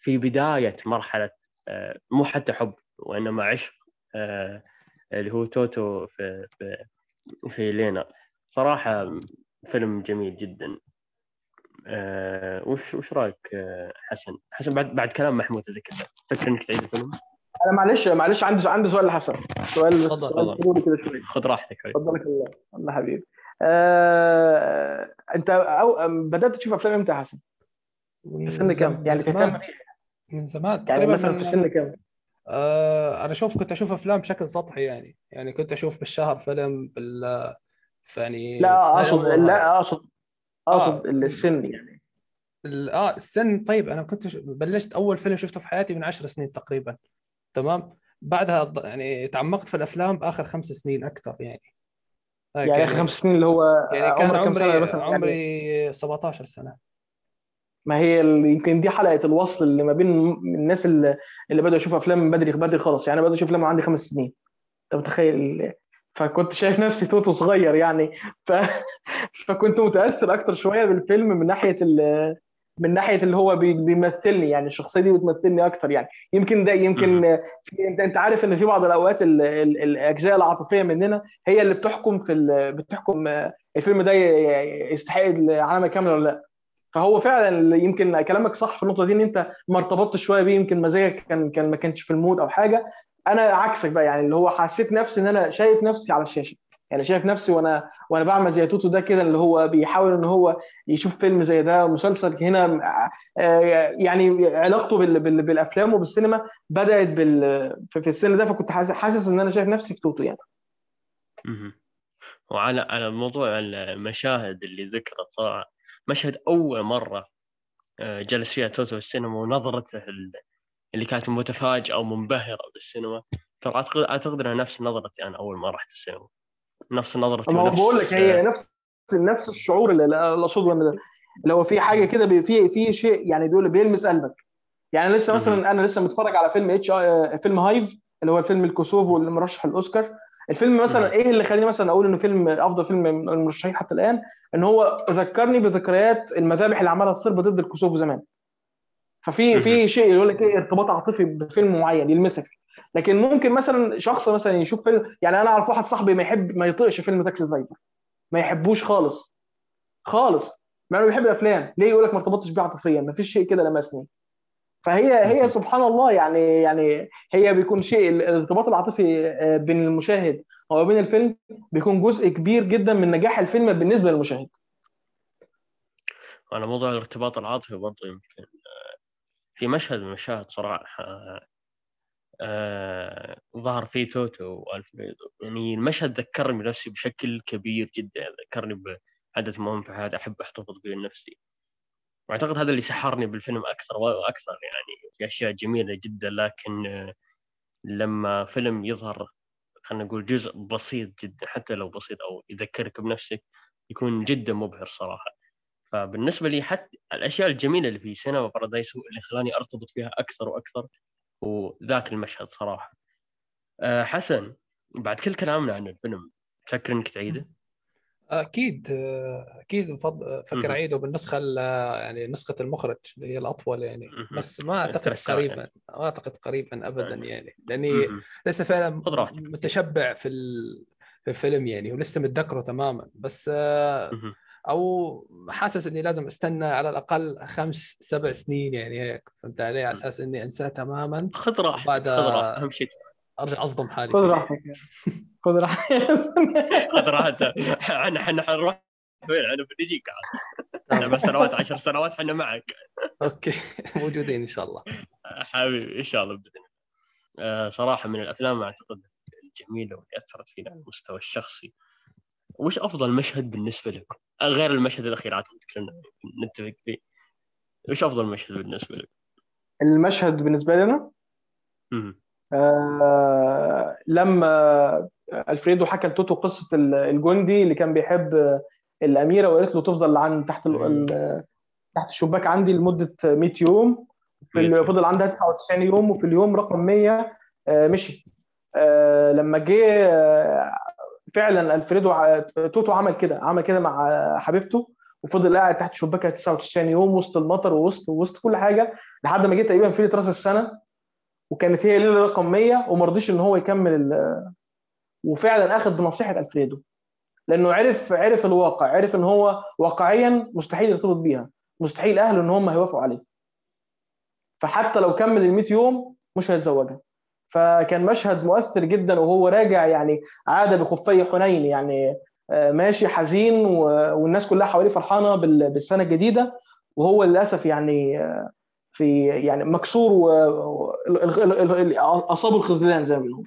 في بداية مرحلة آه، مو حتى حب وإنما عشق آه، اللي هو توتو في في, لينا. صراحة فيلم جميل جدا. وش وش رأيك حسن؟ حسن بعد بعد كلام محمود هذا كذا فكر إنك تعيد الفيلم؟ أنا معلش معلش عندي عندي سؤال لحسن سؤال بس تفضل، كده شوية خذ راحتك حبيبي فضلك الله الله حبيبي آه، انت أو بدأت تشوف أفلام إمتى يا حسن؟ في سن كام؟ يعني في كام من زمان يعني مثلا في سن كام؟ آه أنا أشوف كنت أشوف أفلام بشكل سطحي يعني يعني كنت أشوف بالشهر فيلم بال يعني لا أقصد. لا أقصد أقصد آه. السن يعني آه السن طيب أنا كنت ش- بلشت أول فيلم شفته في حياتي من عشر سنين تقريبا تمام؟ بعدها يعني تعمقت في الأفلام باخر خمس سنين أكثر يعني. يعني آخر خمس سنين اللي هو يعني كان عمري مثلا؟ يعني عمري 17 سنة. ما هي يمكن دي حلقة الوصل اللي ما بين الناس اللي, اللي بدأوا يشوفوا أفلام من بدري بدري خالص يعني بدأوا أشوف أفلام عندي خمس سنين. أنت متخيل؟ فكنت شايف نفسي توتو صغير يعني. ف... فكنت متأثر أكتر شوية بالفيلم من ناحية ال... من ناحية اللي هو بي- بيمثلني يعني الشخصية دي بتمثلني أكتر يعني. يمكن ده يمكن في انت أنت عارف إن في بعض الأوقات ال... ال... الأجزاء العاطفية مننا هي اللي بتحكم في ال... بتحكم آه، الفيلم ده يستحق العلامه كامله ولا لأ. فهو فعلا يمكن كلامك صح في النقطة دي إن أنت ما ارتبطتش شوية بيه يمكن مزاجك كان كان ما كانش في المود أو حاجة. أنا عكسك بقى يعني اللي هو حسيت نفسي إن أنا شايف نفسي على الشاشة. يعني شايف نفسي وأنا وأنا بعمل زي توتو ده كده اللي هو بيحاول إن هو يشوف فيلم زي ده مسلسل هنا آه، يعني علاقته بال... بال... بالأفلام وبالسينما بدأت بال... في السن ده فكنت حاسس إن أنا شايف نفسي في توتو يعني. وعلى على موضوع المشاهد اللي ذكرت صراحة مشهد أول مرة آه، جلس فيها توتو في السينما ونظرته ال- اللي كانت متفاجئة ومنبهرة بالسينما ترى أعتقد أعتقد أنها نفس نظرتي أنا أول ما رحت السينما نفس نظرتي ما بقول لك هي نفس نفس الشعور اللي اقصده اللي هو في حاجة كده في في شيء يعني بيقول بيلمس قلبك. يعني لسه. مثلا أنا لسه متفرج على فيلم اتش فيلم Hive اللي هو الفيلم الكوسوفو اللي مرشح الاوسكار الفيلم مثلا. إيه اللي خليني مثلا أقول إنه فيلم أفضل فيلم من المرشحين حتى الآن؟ إن هو ذكرني بذكريات المذابح اللي عملها الصرب ضد الكوسوفو زمان. ففي في شيء يقول لك إيه ارتباط عاطفي بفيلم معين يلمسك. لكن ممكن مثلا شخص مثلا يشوف فيلم يعني أنا أعرف واحد صاحبي ما يحب ما يطيقش فيلم Taxi Driver ما يحبوش خالص. خالص. مع إنه بيحب الأفلام. ليه يقول لك ما ارتبطتش بيه عاطفيا؟ ما فيش شيء كده لمسني. فهي هي سبحان الله يعني يعني هي بيكون شيء الارتباط العاطفي آه، بين المشاهد وبين الفيلم بيكون جزء كبير جدا من نجاح الفيلم بالنسبة للمشاهد. على موضوع الارتباط العاطفي برضه يمكن آه، في مشهد من المشاهد صراحة آه، ظهر فيه توتو وألفريدو. يعني المشهد ذكرني بنفسي بشكل كبير جدا ذكرني بحدث مهم في حياتي أحب أحتفظ به لنفسي. وأعتقد هذا اللي سحرني بالفيلم أكثر وأكثر يعني في أشياء جميلة جدا لكن لما فيلم يظهر خلينا نقول جزء بسيط جدا حتى لو بسيط أو يذكرك بنفسك يكون جدا مبهر صراحة. فبالنسبة لي حتى الأشياء الجميلة اللي في سينما بارادايس هو اللي خلاني أرتبط فيها أكثر وأكثر. وذاك المشهد صراحة أه حسن بعد كل كلامنا عن الفيلم تفكر إنك تعيده؟ أكيد أكيد بفض- فكر. أعيده بالنسخة ال- يعني نسخة المخرج اللي هي الأطول يعني. بس ما أعتقد الثلاث ساعات. قريبا ما أعتقد قريبا ابدا. يعني لأني. لسه فعلا. متشبع في في الفيلم يعني ولسه متذكره تماما بس آه،. أو حاسس إني لازم أستنى على الأقل خمس سبع سنين يعني هيك. فهمت علي؟ على أساس إني أنساه تماما. خذ راحتك بعد- خذ راحتك أهم شيء أرجع أصدم حالي. خذ. راحتك. خذ راحتك. خذ راحتك. إحنا إحنا حنروح فين؟ أنا بنجيك عاد. سبع سنوات عشر سنوات إحنا معك. أوكي. موجودين إن شاء الله. حبيبي إن شاء الله بإذن الله. آه، صراحة من الأفلام أعتقد الجميلة واللي أثرت فينا على المستوى الشخصي. وش أفضل مشهد بالنسبة لكم؟ غير المشهد الأخير كلنا نتفق فيه وش أفضل مشهد بالنسبة لك؟ المشهد بالنسبة لي أنا مهم. آه لما ألفريدو حكى لتوتو قصة ال- الجندي اللي كان بيحب الأميرة وقالت له تفضل عن تحت ال- تحت الشباك عندي لمدة 100 يوم في 100 ال- يوم. فضل عندها 99 يوم وفي اليوم رقم 100 آه، مشي آه، لما جه آه، فعلا ألفريدو توتو عمل كده عمل كده مع حبيبته وفضل قاعد تحت شباكها 99 يوم وسط المطر ووسط وسط كل حاجة لحد ما جه تقريبا في ليله راس السنة وكانت هي ليله رقم 100 وما رضيش إن هو يكمل وفعلا أخذ بنصيحة ألفريدو لأنه عرف عرف الواقع عرف إن هو واقعيا مستحيل يرتبط بيها مستحيل أهله إن هم هيوافقوا عليه. فحتى لو كمل ال 100 يوم مش هيتزوجها. فكان مشهد مؤثر جدا وهو راجع يعني عاد بخفي حنين يعني آه، ماشي حزين والناس كلها حواليه فرحانة بال- بالسنة الجديدة وهو للأسف يعني آه، في يعني مكسور واصابه الخذلان زي ما بيقولوا.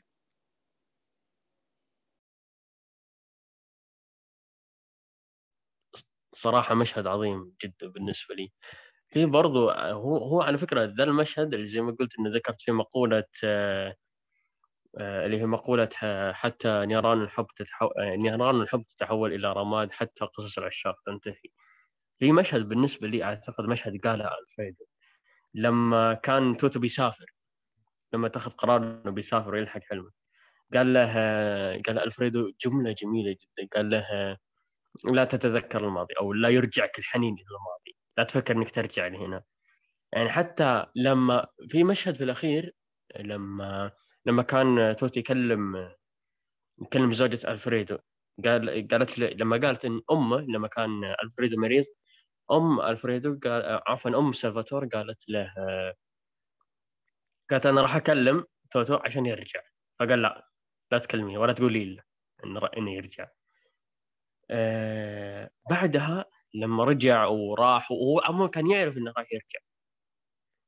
صراحة مشهد عظيم جدا بالنسبة لي. في برضو هو هو على فكرة ذا المشهد اللي زي ما قلت إنه ذكرت في مقولة آه، آه، اللي هي مقولة حتى نيران الحب تتحول آه، نيران الحب تتحول إلى رماد حتى قصص العشاق تنتهي. في مشهد بالنسبة لي أعتقد مشهد قاله الفريدو لما كان توتو بيسافر لما اتخذ قرار إنه بيسافر ويلحق حلمه قال له قال ألفريدو جملة جميلة جدا. قال له لا تتذكر الماضي أو لا يرجعك الحنين إلى الماضي. لا تفكر إنك ترجع لهنا. يعني حتى لما في مشهد في الأخير لما لما كان توتي يكلم يكلم زوجة ألفريدو قال قالت له لما قالت إن أمه لما كان ألفريدو مريض أم ألفريدو قال عفوا أم سلفاتور قالت له قالت أنا راح أكلم توتو عشان يرجع. فقال لا لا تكلمي ولا تقولي له انه إنه يرجع. آه بعدها لما رجع وراح وهو عمو كان يعرف إنه راح يرجع.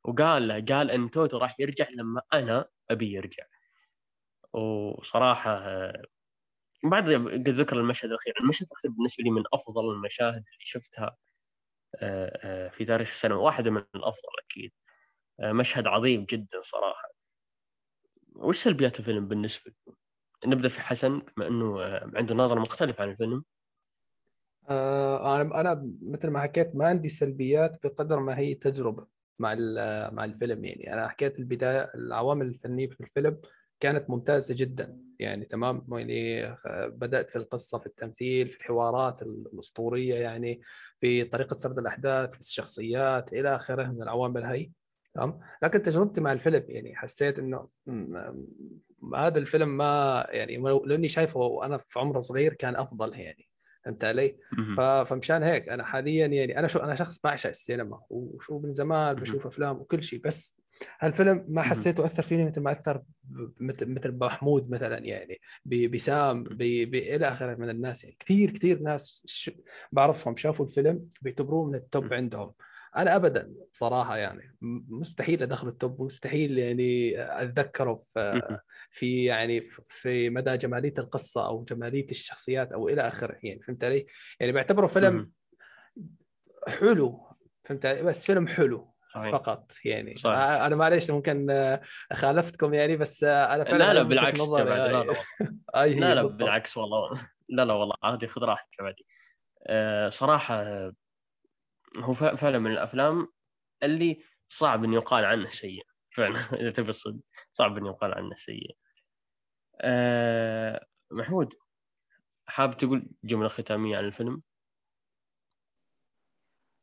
وقال له قال إن توتو راح يرجع لما أنا أبي يرجع. وصراحة بعد قد ذكر المشهد الأخير المشهد الأخير بالنسبة لي من أفضل المشاهد اللي شفتها آه آه في تاريخ السينما. واحدة من الأفضل أكيد. آه مشهد عظيم جدا صراحة. وش سلبيات الفيلم بالنسبة لكم؟ نبدأ في حسن بما إنه عنده نظرة مختلفة عن الفيلم. آه، أنا أنا مثل ما حكيت ما عندي سلبيات بقدر ما هي تجربة مع مع الفيلم يعني. أنا حكيت البداية العوامل الفنية في الفيلم كانت ممتازة جدا يعني تمام؟ يعني آه، بدأت في القصة في التمثيل في الحوارات الأسطورية يعني في طريقة سرد الأحداث في الشخصيات إلى آخره من العوامل هي تمام؟ لكن تجربتي مع الفيلم يعني حسيت إنه هذا الفيلم ما يعني لأني شايفه وأنا في عمر صغير كان أفضل يعني. فهمت علي؟ فمشان هيك أنا حاليا يعني أنا شو أنا شخص بعشق السينما وشو من زمان بشوف أفلام وكل شيء بس هالفيلم ما حسيته أثر فيني مثل ما أثر مثل محمود مثلا يعني بسام إلى آخره من الناس يعني. كثير كثير ناس بعرفهم شافوا الفيلم بيعتبروه من التوب عندهم. أنا ابدا صراحة يعني مستحيل أدخل التوب مستحيل يعني أتذكره في في يعني في مدى جمالية القصة أو جمالية الشخصيات أو إلى آخره يعني فهمت علي؟ يعني بعتبره فيلم حلو فهمت علي؟ بس فيلم حلو صحيح. فقط يعني صحيح. أنا معليش ممكن خالفتكم يعني بس أنا فعلا لا لا بالعكس لا لا لا لا, لا بالعكس والله لا لا والله عادي خذ راحتك عادي صراحة هو فعلا من الأفلام اللي صعب ان يقال عنه سيء فعلا إذا تبي الصدق صعب ان يقال عنه سيء أه محمود حاب تقول جملة ختامية عن الفيلم؟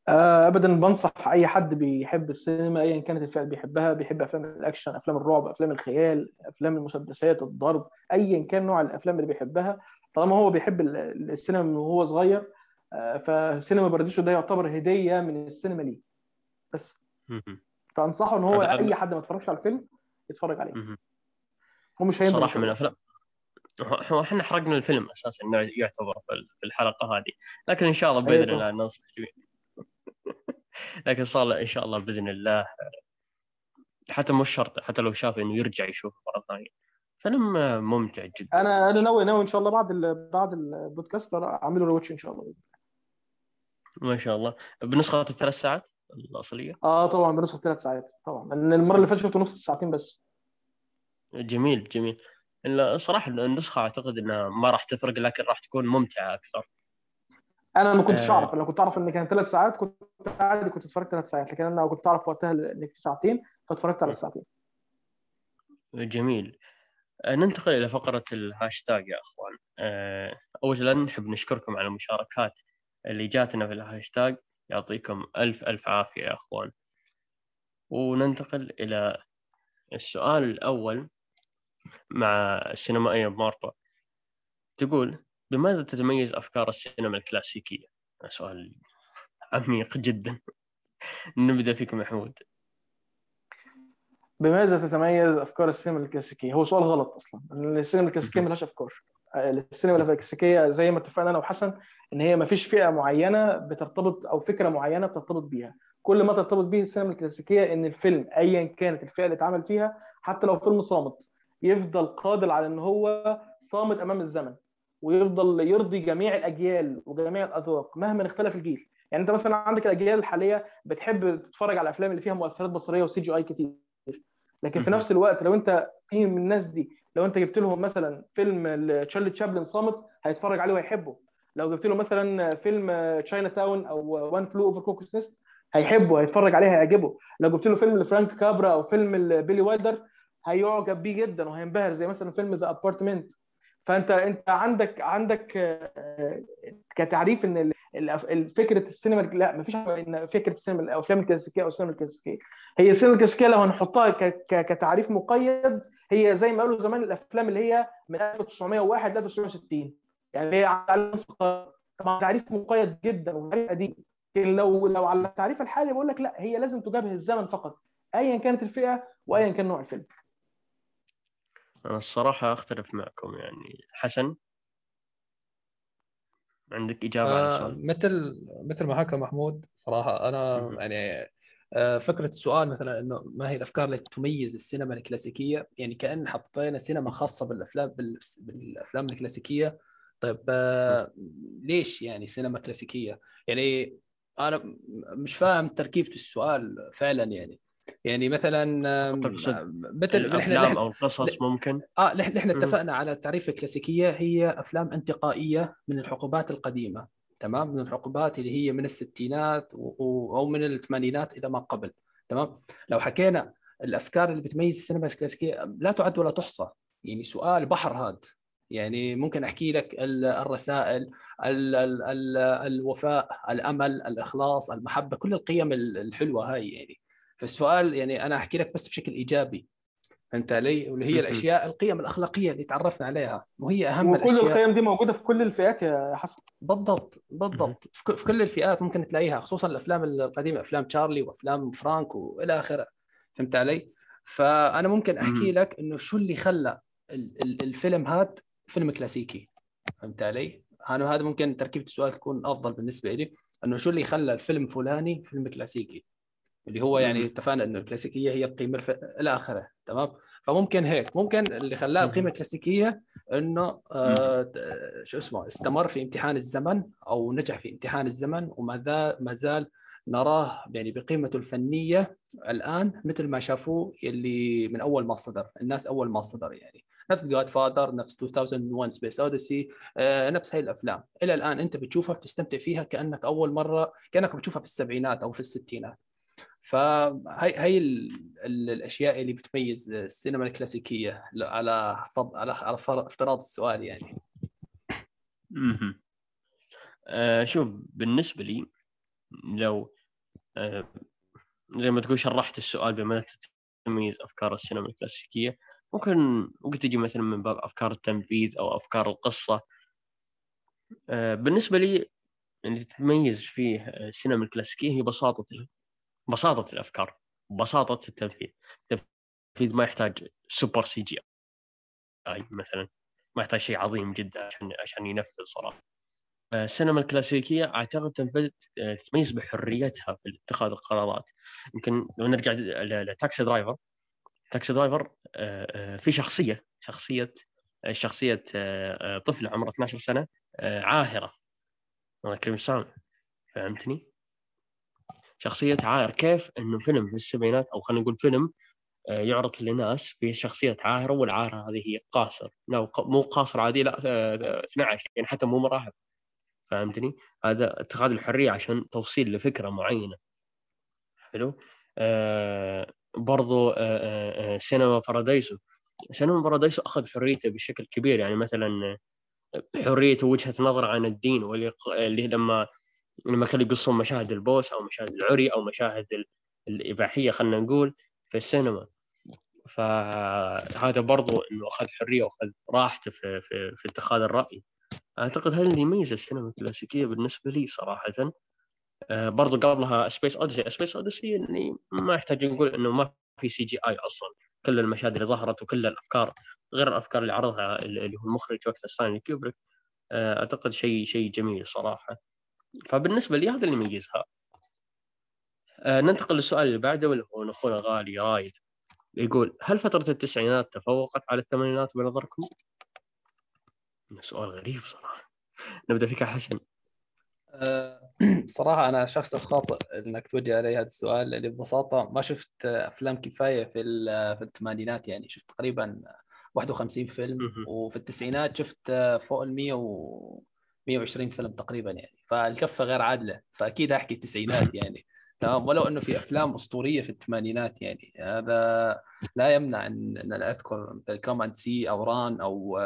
آه، ابدا بنصح أي حد بيحب السينما ايا كانت الفئة بيحبها بيحب أفلام الأكشن أفلام الرعب أفلام الخيال أفلام المسدسات الضرب ايا كان نوع الأفلام اللي بيحبها. طالما هو بيحب السينما من وهو صغير فسينما باراديسو ده يعتبر هدية من السينما ليه. بس. فأنصحه إن هو أي حد ما اتفرجش على الفيلم يتفرج عليه. هو مش هيندم صراحة من الافلام هو إحنا حرقنا الفيلم أساسا إنه يعتبر في الحلقة هذه. لكن إن شاء الله بإذن الله ننصح لكن صار إن شاء الله بإذن الله حتى مش شرط حتى لو شاف إنه يرجع يشوف مرة ثانية. فيلم ممتع جدا. أنا أنا ناوي ناوي إن شاء الله بعد بعد البودكاست اعمل له روتش إن شاء الله. ما شاء الله. بنسخة الثلاث ساعات الأصلية؟ آه طبعا بنسخة ثلاث ساعات طبعا. لأن المرة اللي فاتت شفته نص ساعتين بس. جميل جميل. صراحة النسخة أعتقد إنها ما راح تفرق لكن راح تكون ممتعة أكثر. أنا ما كنتش آه. أعرف أنا كنت أعرف إن كان ثلاث ساعات كنت عادي كنت اتفرجت ثلاث ساعات لكن أنا كنت أعرف وقتها إنك في ساعتين فاتفرجت ثلاث ساعتين. جميل. آه، ننتقل إلى فقرة الهاشتاج يا أخوان. آه، اولا نحب نشكركم على المشاركات. اللي جاتنا في الهاشتاج يعطيكم ألف ألف عافية يا أخوان. وننتقل إلى السؤال الأول مع السينمائية مارتا تقول بماذا تتميز أفكار السينما الكلاسيكية؟ سؤال عميق جدا. نبدأ فيك محمود. بماذا تتميز أفكار السينما الكلاسيكية؟ هو سؤال غلط أصلا. السينما الكلاسيكية ما لهاش أفكار. السينما الكلاسيكيه زي ما اتفقنا أنا وحسن إن هي ما فيش فئة معينة بترتبط أو فكرة معينة بترتبط بيها. كل ما ترتبط به السينما الكلاسيكية إن الفيلم ايا كانت الفئة اللي اتعمل فيها حتى لو فيلم صامت يفضل قادر على إن هو صامت أمام الزمن ويفضل يرضي جميع الأجيال وجميع الأذواق مهما اختلف الجيل. يعني أنت مثلا عندك الأجيال الحالية بتحب تتفرج على الافلام اللي فيها مؤثرات بصرية و CGI كتير. لكن في. نفس الوقت لو أنت في من الناس دي لو انت جبت لهم مثلا فيلم تشارلي تشابلن صامت هيتفرج عليه وهيحبه. لو جبت له مثلا فيلم Chinatown أو One Flew Over the Cuckoo's Nest هيحبه هيتفرج عليه هيعجبه. لو جبت له فيلم لفرانك كابرا أو فيلم بيلي وايلدر هيعجب بيه جدا وهينبهر زي مثلا فيلم The Apartment فانت انت عندك عندك آه، كتعريف ان فكرة السينما لا مفيش إن فكرة السينما الافلام الكلاسيكية أو السينما الكلاسيكية. هي السينما الكلاسيكية لو هنحطها كتعريف مقيد هي زي ما قالوا زمان الأفلام اللي هي من 1901 ل 1960 يعني هي على. طبعا تعريف مقيد جدا وتعريف قديم. لكن لو لو على التعريف الحالي بقول لك لا هي لازم تجابه الزمن فقط ايا كانت الفئة وايا كان نوع الفيلم. أنا الصراحه أختلف معكم يعني. حسن؟ عندك إجابة على آه، السؤال؟ مثل مثل ما حكى محمود صراحة أنا مهم. يعني آه، فكرة السؤال مثلا إنه ما هي الأفكار التي تميز السينما الكلاسيكية؟ يعني كأن حطينا سينما خاصة بالأفلام بال- بالأفلام الكلاسيكية. طيب آه، ليش يعني سينما كلاسيكية؟ يعني أنا م- مش فاهم تركيبة السؤال فعلا يعني. يعني مثلا مثل الأفلام أو القصص ممكن. آه نحن. اتفقنا على تعريف الكلاسيكية هي أفلام انتقائية من الحقبات القديمة تمام؟ من الحقبات اللي هي من الستينات و- أو من الثمانينات إلى ما قبل تمام؟ لو حكينا الأفكار اللي بتميز السينما الكلاسيكية لا تعد ولا تحصى. يعني سؤال بحر هاد. يعني ممكن أحكي لك ال- الرسائل ال ال ال الوفاء الأمل الإخلاص المحبة كل القيم ال- الحلوة هاي يعني. فالسؤال يعني أنا أحكي لك بس بشكل إيجابي فهمت علي؟ واللي هي. الأشياء القيم الأخلاقية اللي تعرفنا عليها وهي أهم وكل الأشياء القيم دي موجودة في كل الفئات يا حسن بالضبط بالضبط في كل الفئات ممكن تلاقيها خصوصا الأفلام القديمة أفلام تشارلي وأفلام فرانك وإلى آخره فهمت علي؟ فأنا ممكن أحكي. لك إنه شو اللي خلى ال- ال- الفيلم هذا فيلم كلاسيكي فهمت علي؟ أنا هذا ممكن تركيبة السؤال تكون أفضل بالنسبة لي إنه شو اللي خلى الفيلم فلاني فيلم كلاسيكي اللي هو يعني. اتفقنا إنه الكلاسيكية هي القيمة الف... إلى آخره تمام؟ فممكن هيك ممكن اللي خلاه القيمة الكلاسيكية إنه آه شو اسمه استمر في امتحان الزمن أو نجح في امتحان الزمن وما زال ما زال نراه يعني بقيمته الفنية الآن مثل ما شافوه اللي من أول ما صدر الناس أول ما صدر يعني. نفس Godfather نفس 2001 Space Odyssey نفس هاي الأفلام. إلى الآن أنت بتشوفها بتستمتع فيها كأنك أول مرة كأنك بتشوفها في السبعينات أو في الستينات. فهي هي ال- ال- الأشياء اللي بتميز السينما الكلاسيكية على. على على افتراض السؤال يعني. آه شوف بالنسبة لي لو آه زي ما تقول شرحت السؤال بما تميز أفكار السينما الكلاسيكية ممكن ممكن تجي مثلا من باب أفكار التنفيذ أو أفكار القصة آه بالنسبة لي اللي تتميز فيه السينما الكلاسيكية هي بساطة بساطة الأفكار بساطة التنفيذ التنفيذ ما يحتاج super CG I مثلا ما يحتاج شيء عظيم جدا عشان عشان ينفذ صراحة. آه، السينما الكلاسيكية أعتقد آه، تتميز بحريتها في اتخاذ القرارات. يمكن لو نرجع ل Taxi Driver Taxi Driver آه، في شخصية شخصية شخصية طفلة عمرها 12 سنة عاهرة. الله يكرم فهمتني؟ شخصية عاهر. كيف إنه فيلم في السبعينات أو خلينا نقول فيلم آه، يعرض للناس في شخصية عاهرة والعاهرة هذه هي قاصر. لا مو قاصر عادي لا آه، آه، 12 يعني حتى مو مراهق. فهمتني؟ هذا اتخاذ الحرية عشان توصيل لفكرة معينة. حلو؟ آه برضو آه آه آه، سينما بارادايسو. سينما بارادايسو أخذ حريته بشكل كبير. يعني مثلا آه، حريته وجهة نظر عن الدين واللي لما لما كانوا يقصون مشاهد البوس أو مشاهد العري أو مشاهد ال- الإباحية خلينا نقول في السينما. فهذا برضو إنه أخذ حرية وأخذ راحته في, في, في اتخاذ الرأي. أعتقد هذا اللي يميز السينما الكلاسيكية بالنسبة لي صراحة. آه، برضو قبلها Space Odyssey Space Odyssey يعني ما يحتاج نقول إنه ما في CGI أصلا. كل المشاهد اللي ظهرت وكل الأفكار غير الأفكار اللي عرضها اللي هو المخرج وقتها ستانلي كيوبريك أعتقد شيء شيء جميل صراحة. فبالنسبة لي هذا اللي يميزها آه ننتقل للسؤال اللي بعده واللي هو من اخونا الغالي رايد. يقول هل فترة التسعينات تفوقت على الثمانينات بنظركم؟ سؤال غريب صراحة. نبدأ فيك حسن. أه، صراحة أنا شخص خاطئ إنك توجه علي هذا السؤال لأني ببساطة ما شفت أفلام كفاية في في الثمانينات يعني. شفت تقريبا 51 فيلم. وفي التسعينات شفت فوق ال 100 و 120 فيلم تقريبا يعني. فالكفة غير عادلة. فأكيد أحكي التسعينات يعني. تمام؟ ولو إنه في أفلام أسطورية في الثمانينات يعني. هذا لا يمنع إن أنا أذكر مثل Come and See أو ران أو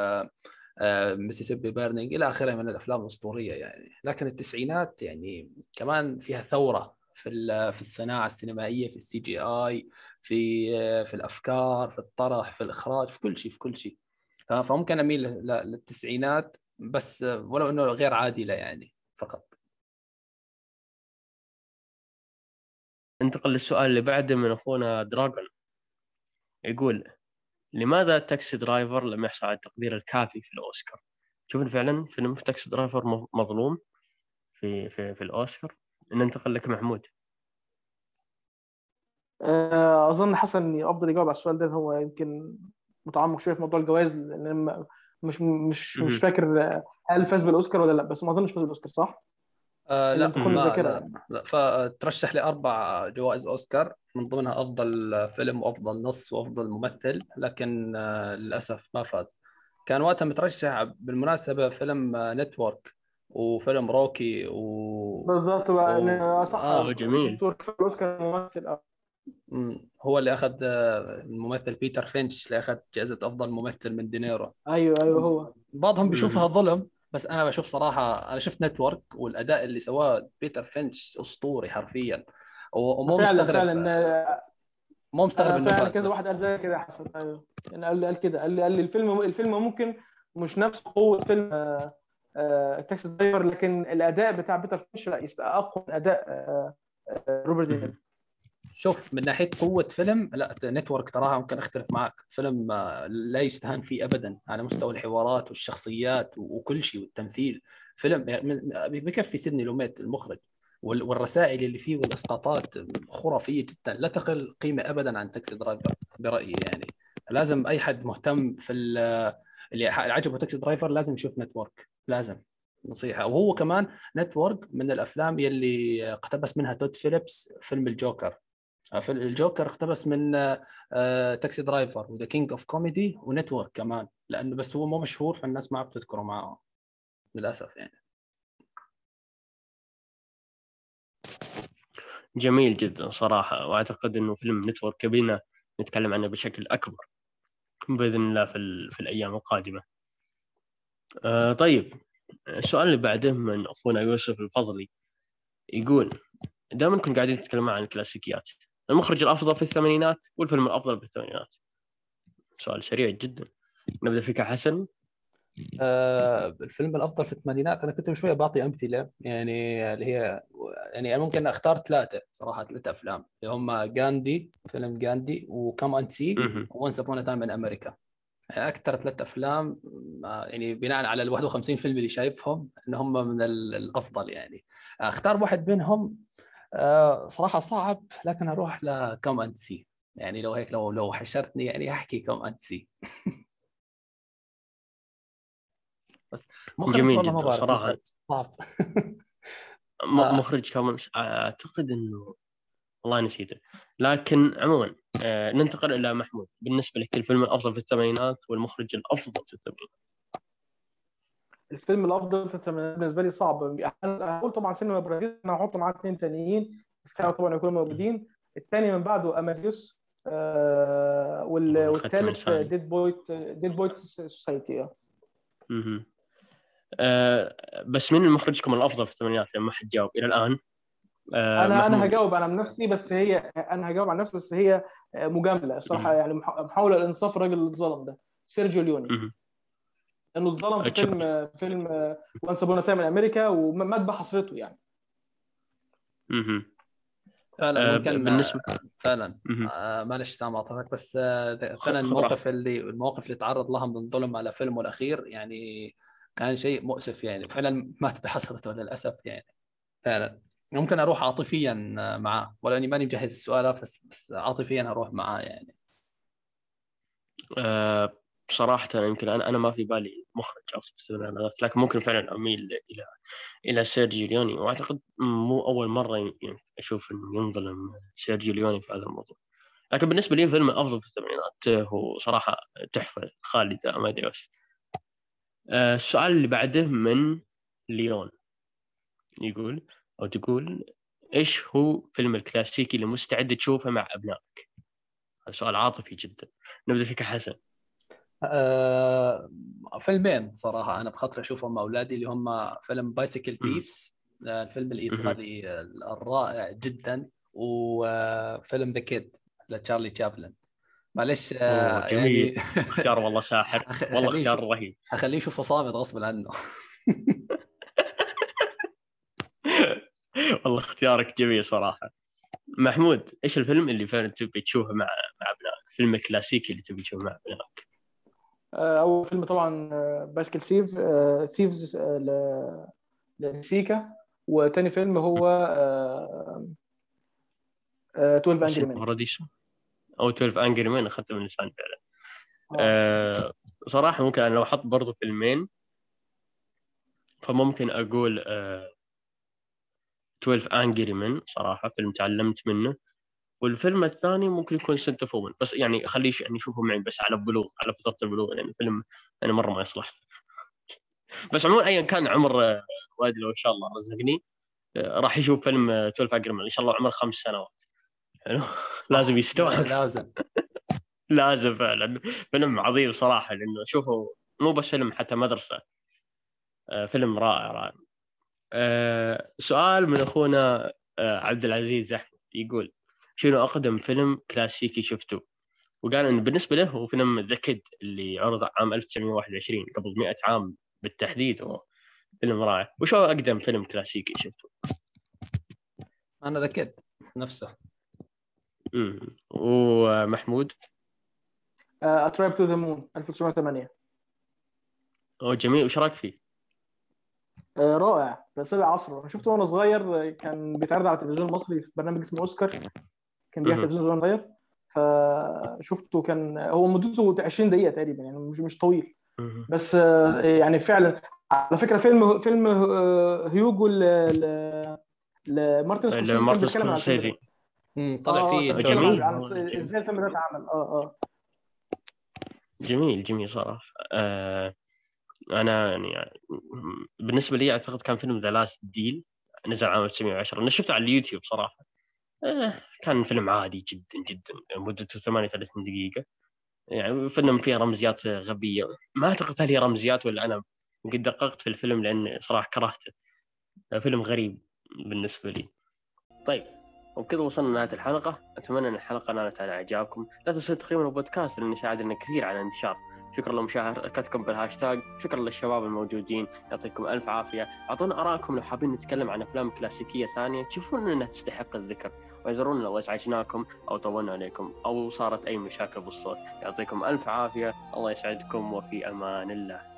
Mississippi Burning إلى آخره من الأفلام الأسطورية يعني. لكن التسعينات يعني كمان فيها ثورة في في الصناعة السينمائية في ال CGI في آه، في الأفكار في الطرح في الإخراج في كل شيء في كل شيء. فممكن أميل للتسعينات. بس ولو إنه غير عادلة يعني فقط ننتقل للسؤال اللي بعده من أخونا دراجون يقول لماذا Taxi Driver لم يحصل على التقدير الكافي في الأوسكار؟ تشوفون فعلا فيلم Taxi Driver مظلوم في في في الأوسكار؟ ننتقل لك محمود آه، أظن حسن افضل يجاوب على السؤال ده هو يمكن متعمق شوية في موضوع الجوائز لأن مش مش. مش فاكر آه، هل فاز بالأوسكار ولا لا بس ما أظنش فاز بالأوسكار صح؟ آه لا ما لا, يعني. لا فترشح لأربع جوائز أوسكار من ضمنها أفضل فيلم وأفضل نص وأفضل ممثل لكن آه للأسف ما فاز كان وقتها مترشح بالمناسبة فيلم Network وفيلم روكي و بالظبط بقى و- إن- صح آه، جميل. دكتور في الاوسكار ممثل آه. مم، هو اللي أخذ آه، الممثل بيتر فينش اللي أخذ جائزة أفضل ممثل من دينيرو. أيوه أيوه هو. بعضهم بيشوفها. ظلم بس أنا بشوف صراحة أنا شفت Network والأداء اللي سواه بيتر فينش أسطوري حرفيا. ومو فعلا مستغرب. فعلا مو مستغرب إنه فعلا كذا. واحد قال زي كده حسن. أيوه. يعني قال قال كده قال لي قال لي الفيلم الفيلم ممكن مش نفس قوة فيلم آه، آه، Taxi Driver لكن الأداء بتاع بيتر فينش لا أقوى من أداء روبرت دينيرو. شوف من ناحية قوة فيلم لا Network تراها ممكن أختلف معك فيلم آه، لا يستهان فيه ابدا على مستوى الحوارات والشخصيات وكل شيء والتمثيل. فيلم يعني من- بكفي سيدني لوميت المخرج وال- والرسائل اللي فيه والإسقاطات خرافية جدا. لا تقل قيمة ابدا عن Taxi Driver برأيي يعني. لازم أي حد مهتم في ال- اللي عجبه Taxi Driver لازم يشوف Network لازم. نصيحة. وهو كمان Network من الأفلام يلي اقتبس منها تود فيليبس فيلم الجوكر. في الجوكر اقتبس من آه، Taxi Driver و The King of Comedy و Network كمان لأنه بس هو مو مشهور فالناس ما بتذكره معه للأسف يعني جميل جدا صراحة وأعتقد أنه فيلم Network يبينا نتكلم عنه بشكل أكبر بإذن الله في. في الأيام القادمة آه طيب السؤال اللي بعده من أخونا يوسف الفضلي يقول دائما كنا قاعدين نتكلم عن الكلاسيكيات المخرج الأفضل في الثمانينات والفيلم الأفضل في الثمانينات. سؤال سريع جدا. نبدأ فيك حسن. آه، الفيلم الأفضل في الثمانينات أنا كنت شوية بعطي أمثلة يعني اللي هي يعني أنا ممكن أختار ثلاثة صراحة ثلاثة أفلام. اللي هم جاندي فيلم جاندي و Come and See. و Once Upon a Time in America. يعني أكثر ثلاث أفلام آه، يعني بناء على ال 51 فيلم اللي شايفهم ان هم من ال- الأفضل يعني. أختار واحد منهم صراحة صعب لكن أروح ل Come and See يعني لو هيك لو لو حشرتني يعني أحكي Come and See بس مخرج جميل والله ما بعرف صراحة. مخرج صعب. آه. مخرج كمان أعتقد إنه والله نسيته. لكن عموما آه ننتقل إلى محمود. بالنسبة لك الفيلم الأفضل في الثمانينات والمخرج الأفضل في الثمانينات؟ الفيلم الأفضل في الثمانينات بالنسبة لي صعب هقول طبعا سينما بارادايسو أنا هحط معاه اثنين تانيين يستحقوا طبعا يكونوا موجودين الثاني من بعده أماديوس آه والثالث. Dead Poets Dead Poets Society. آه بس مين المخرجكم الأفضل في الثمانينات لما حد جاوب إلى الآن آه أنا أنا. هجاوب عن نفسي بس هي أنا هجاوب عن نفسي بس هي مجاملة الصراحه يعني مح- محاولة لإنصاف الراجل اللي اتظلم ده سيرجيو ليوني. إنه اتظلم في. فيلم فيلم Once Upon a Time America ومات بحسرته يعني. مهم. فعلا آه ممكن بالنسبة فعلا. آه معلش سامع قطعتك بس آه فعلا خذ الموقف اللي المواقف اللي تعرض لها من الظلم على فيلمه الأخير يعني كان شيء مؤسف يعني. فعلا مات بحسرته للأسف يعني. فعلا. ممكن أروح عاطفيا معاه. ولا اني ماني مجهز السؤال بس بس عاطفيا أروح معاه يعني. بصراحة يمكن أنا أنا ما في بالي مخرج أو سيناريست لكن ممكن فعلا أميل إلى إلى سيرجيو ليوني. وأعتقد مو أول مرة يعني أشوف إنه ينظلم سيرجيو ليوني في هذا الموضوع. لكن بالنسبة لي فيلم الأفضل في السبعينات هو صراحة تحفة خالدة ما أدري وش أه السؤال اللي بعده من ليون. يقول أو تقول إيش هو فيلم الكلاسيكي اللي مستعد تشوفه مع أبنائك؟ هذا سؤال عاطفي جدا. نبدأ فيك حسن. آه فيلمين صراحة أنا بخاطر أشوفهم مع أولادي اللي هم فيلم Bicycle Thieves الفيلم الإيطالي الرائع جدا وفيلم The Kid لتشارلي تشابلن. معلش آه جميل. يعني... اختيار والله ساحر والله اختيار رهيب. أخليه يشوفه صامت غصبا عنه. والله اختيارك جميل صراحة. محمود إيش الفيلم اللي فعلا تبي تشوفه مع مع أبنائك؟ الفيلم الكلاسيكي اللي تبي تشوفه مع أبنائك؟ آه، أول فيلم طبعا باسكل سيف ثيفز لسيكا وتاني فيلم هو 12 انجري مان أو 12 Angry Men أخذته من لسان فعلا. آه. صراحة ممكن أنا لو أحط برضو فيلمين فممكن أقول آه 12 Angry Men صراحة فيلم تعلمت منه. والفيلم الثاني ممكن يكون Scent of بس يعني خليه يعني يشوفه معي بس على بلوغ على فتره البلوغ يعني الفيلم يعني مرة ما يصلح. بس عموما ايا كان عمر آه، والدي لو إن شاء الله رزقني آه، راح يشوف فيلم 12 اجرمان إن شاء الله عمره خمس سنوات. حلو؟ لازم يستوعب. لازم. لازم فعلا. فيلم عظيم صراحة لأنه شوفوا مو بس فيلم حتى مدرسة. آه، فيلم رائع رائع. سؤال من أخونا عبد العزيز احمد يقول شنو أقدم فيلم كلاسيكي شفته. وقال انه بالنسبة له هو فيلم ذا كيد اللي عرض عام 1921 قبل 100 عام بالتحديد هو فيلم رائع. وش هو أقدم فيلم كلاسيكي شفته؟ أنا The Kid نفسه. امم ومحمود A Trip to the Moon 1908 أوه جميل. وش رأيك فيه؟ آه رائع. سابع عصره. أنا شفته وأنا صغير كان بيتعرض على التلفزيون المصري في برنامج اسمه أوسكار. كان بيحكي وأنا صغير فشفته كان هو مدته 20 دقيقة تقريبا يعني مش مش طويل. بس يعني فعلا على فكرة فيلم فيلم هيوجو ل لمارتن سكورسيزي بيتكلم عن الفيلم طلع آه، فيه جميل. إزاي الفيلم ده اتعمل. آه آه. جميل جميل صراحة. آه أنا يعني بالنسبة لي أعتقد كان فيلم The Last Deal نزل عام 1910 أنا شفته على اليوتيوب صراحة. آه، كان فيلم عادي جدا جدا مدته 38 دقيقة. يعني فيلم فيه رمزيات غبية. ما أعتقد هل هي رمزيات ولا أنا قد دققت في الفيلم لأن صراحة كرهته. فيلم غريب بالنسبة لي. طيب وبكذا وصلنا لنهاية الحلقة. أتمنى أن الحلقة نالت على إعجابكم. لا تنسوا تقييم البودكاست لأنه يساعدنا كثير على الانتشار. شكرا لمشاركتكم بالهاشتاج شكرا للشباب الموجودين يعطيكم ألف عافية. أعطونا آرائكم لو حابين نتكلم عن أفلام كلاسيكية ثانية تشوفون إنها تستحق الذكر. واعذرونا لو أزعجناكم أو طولنا عليكم أو صارت أي مشاكل بالصوت. يعطيكم ألف عافية الله يسعدكم وفي أمان الله.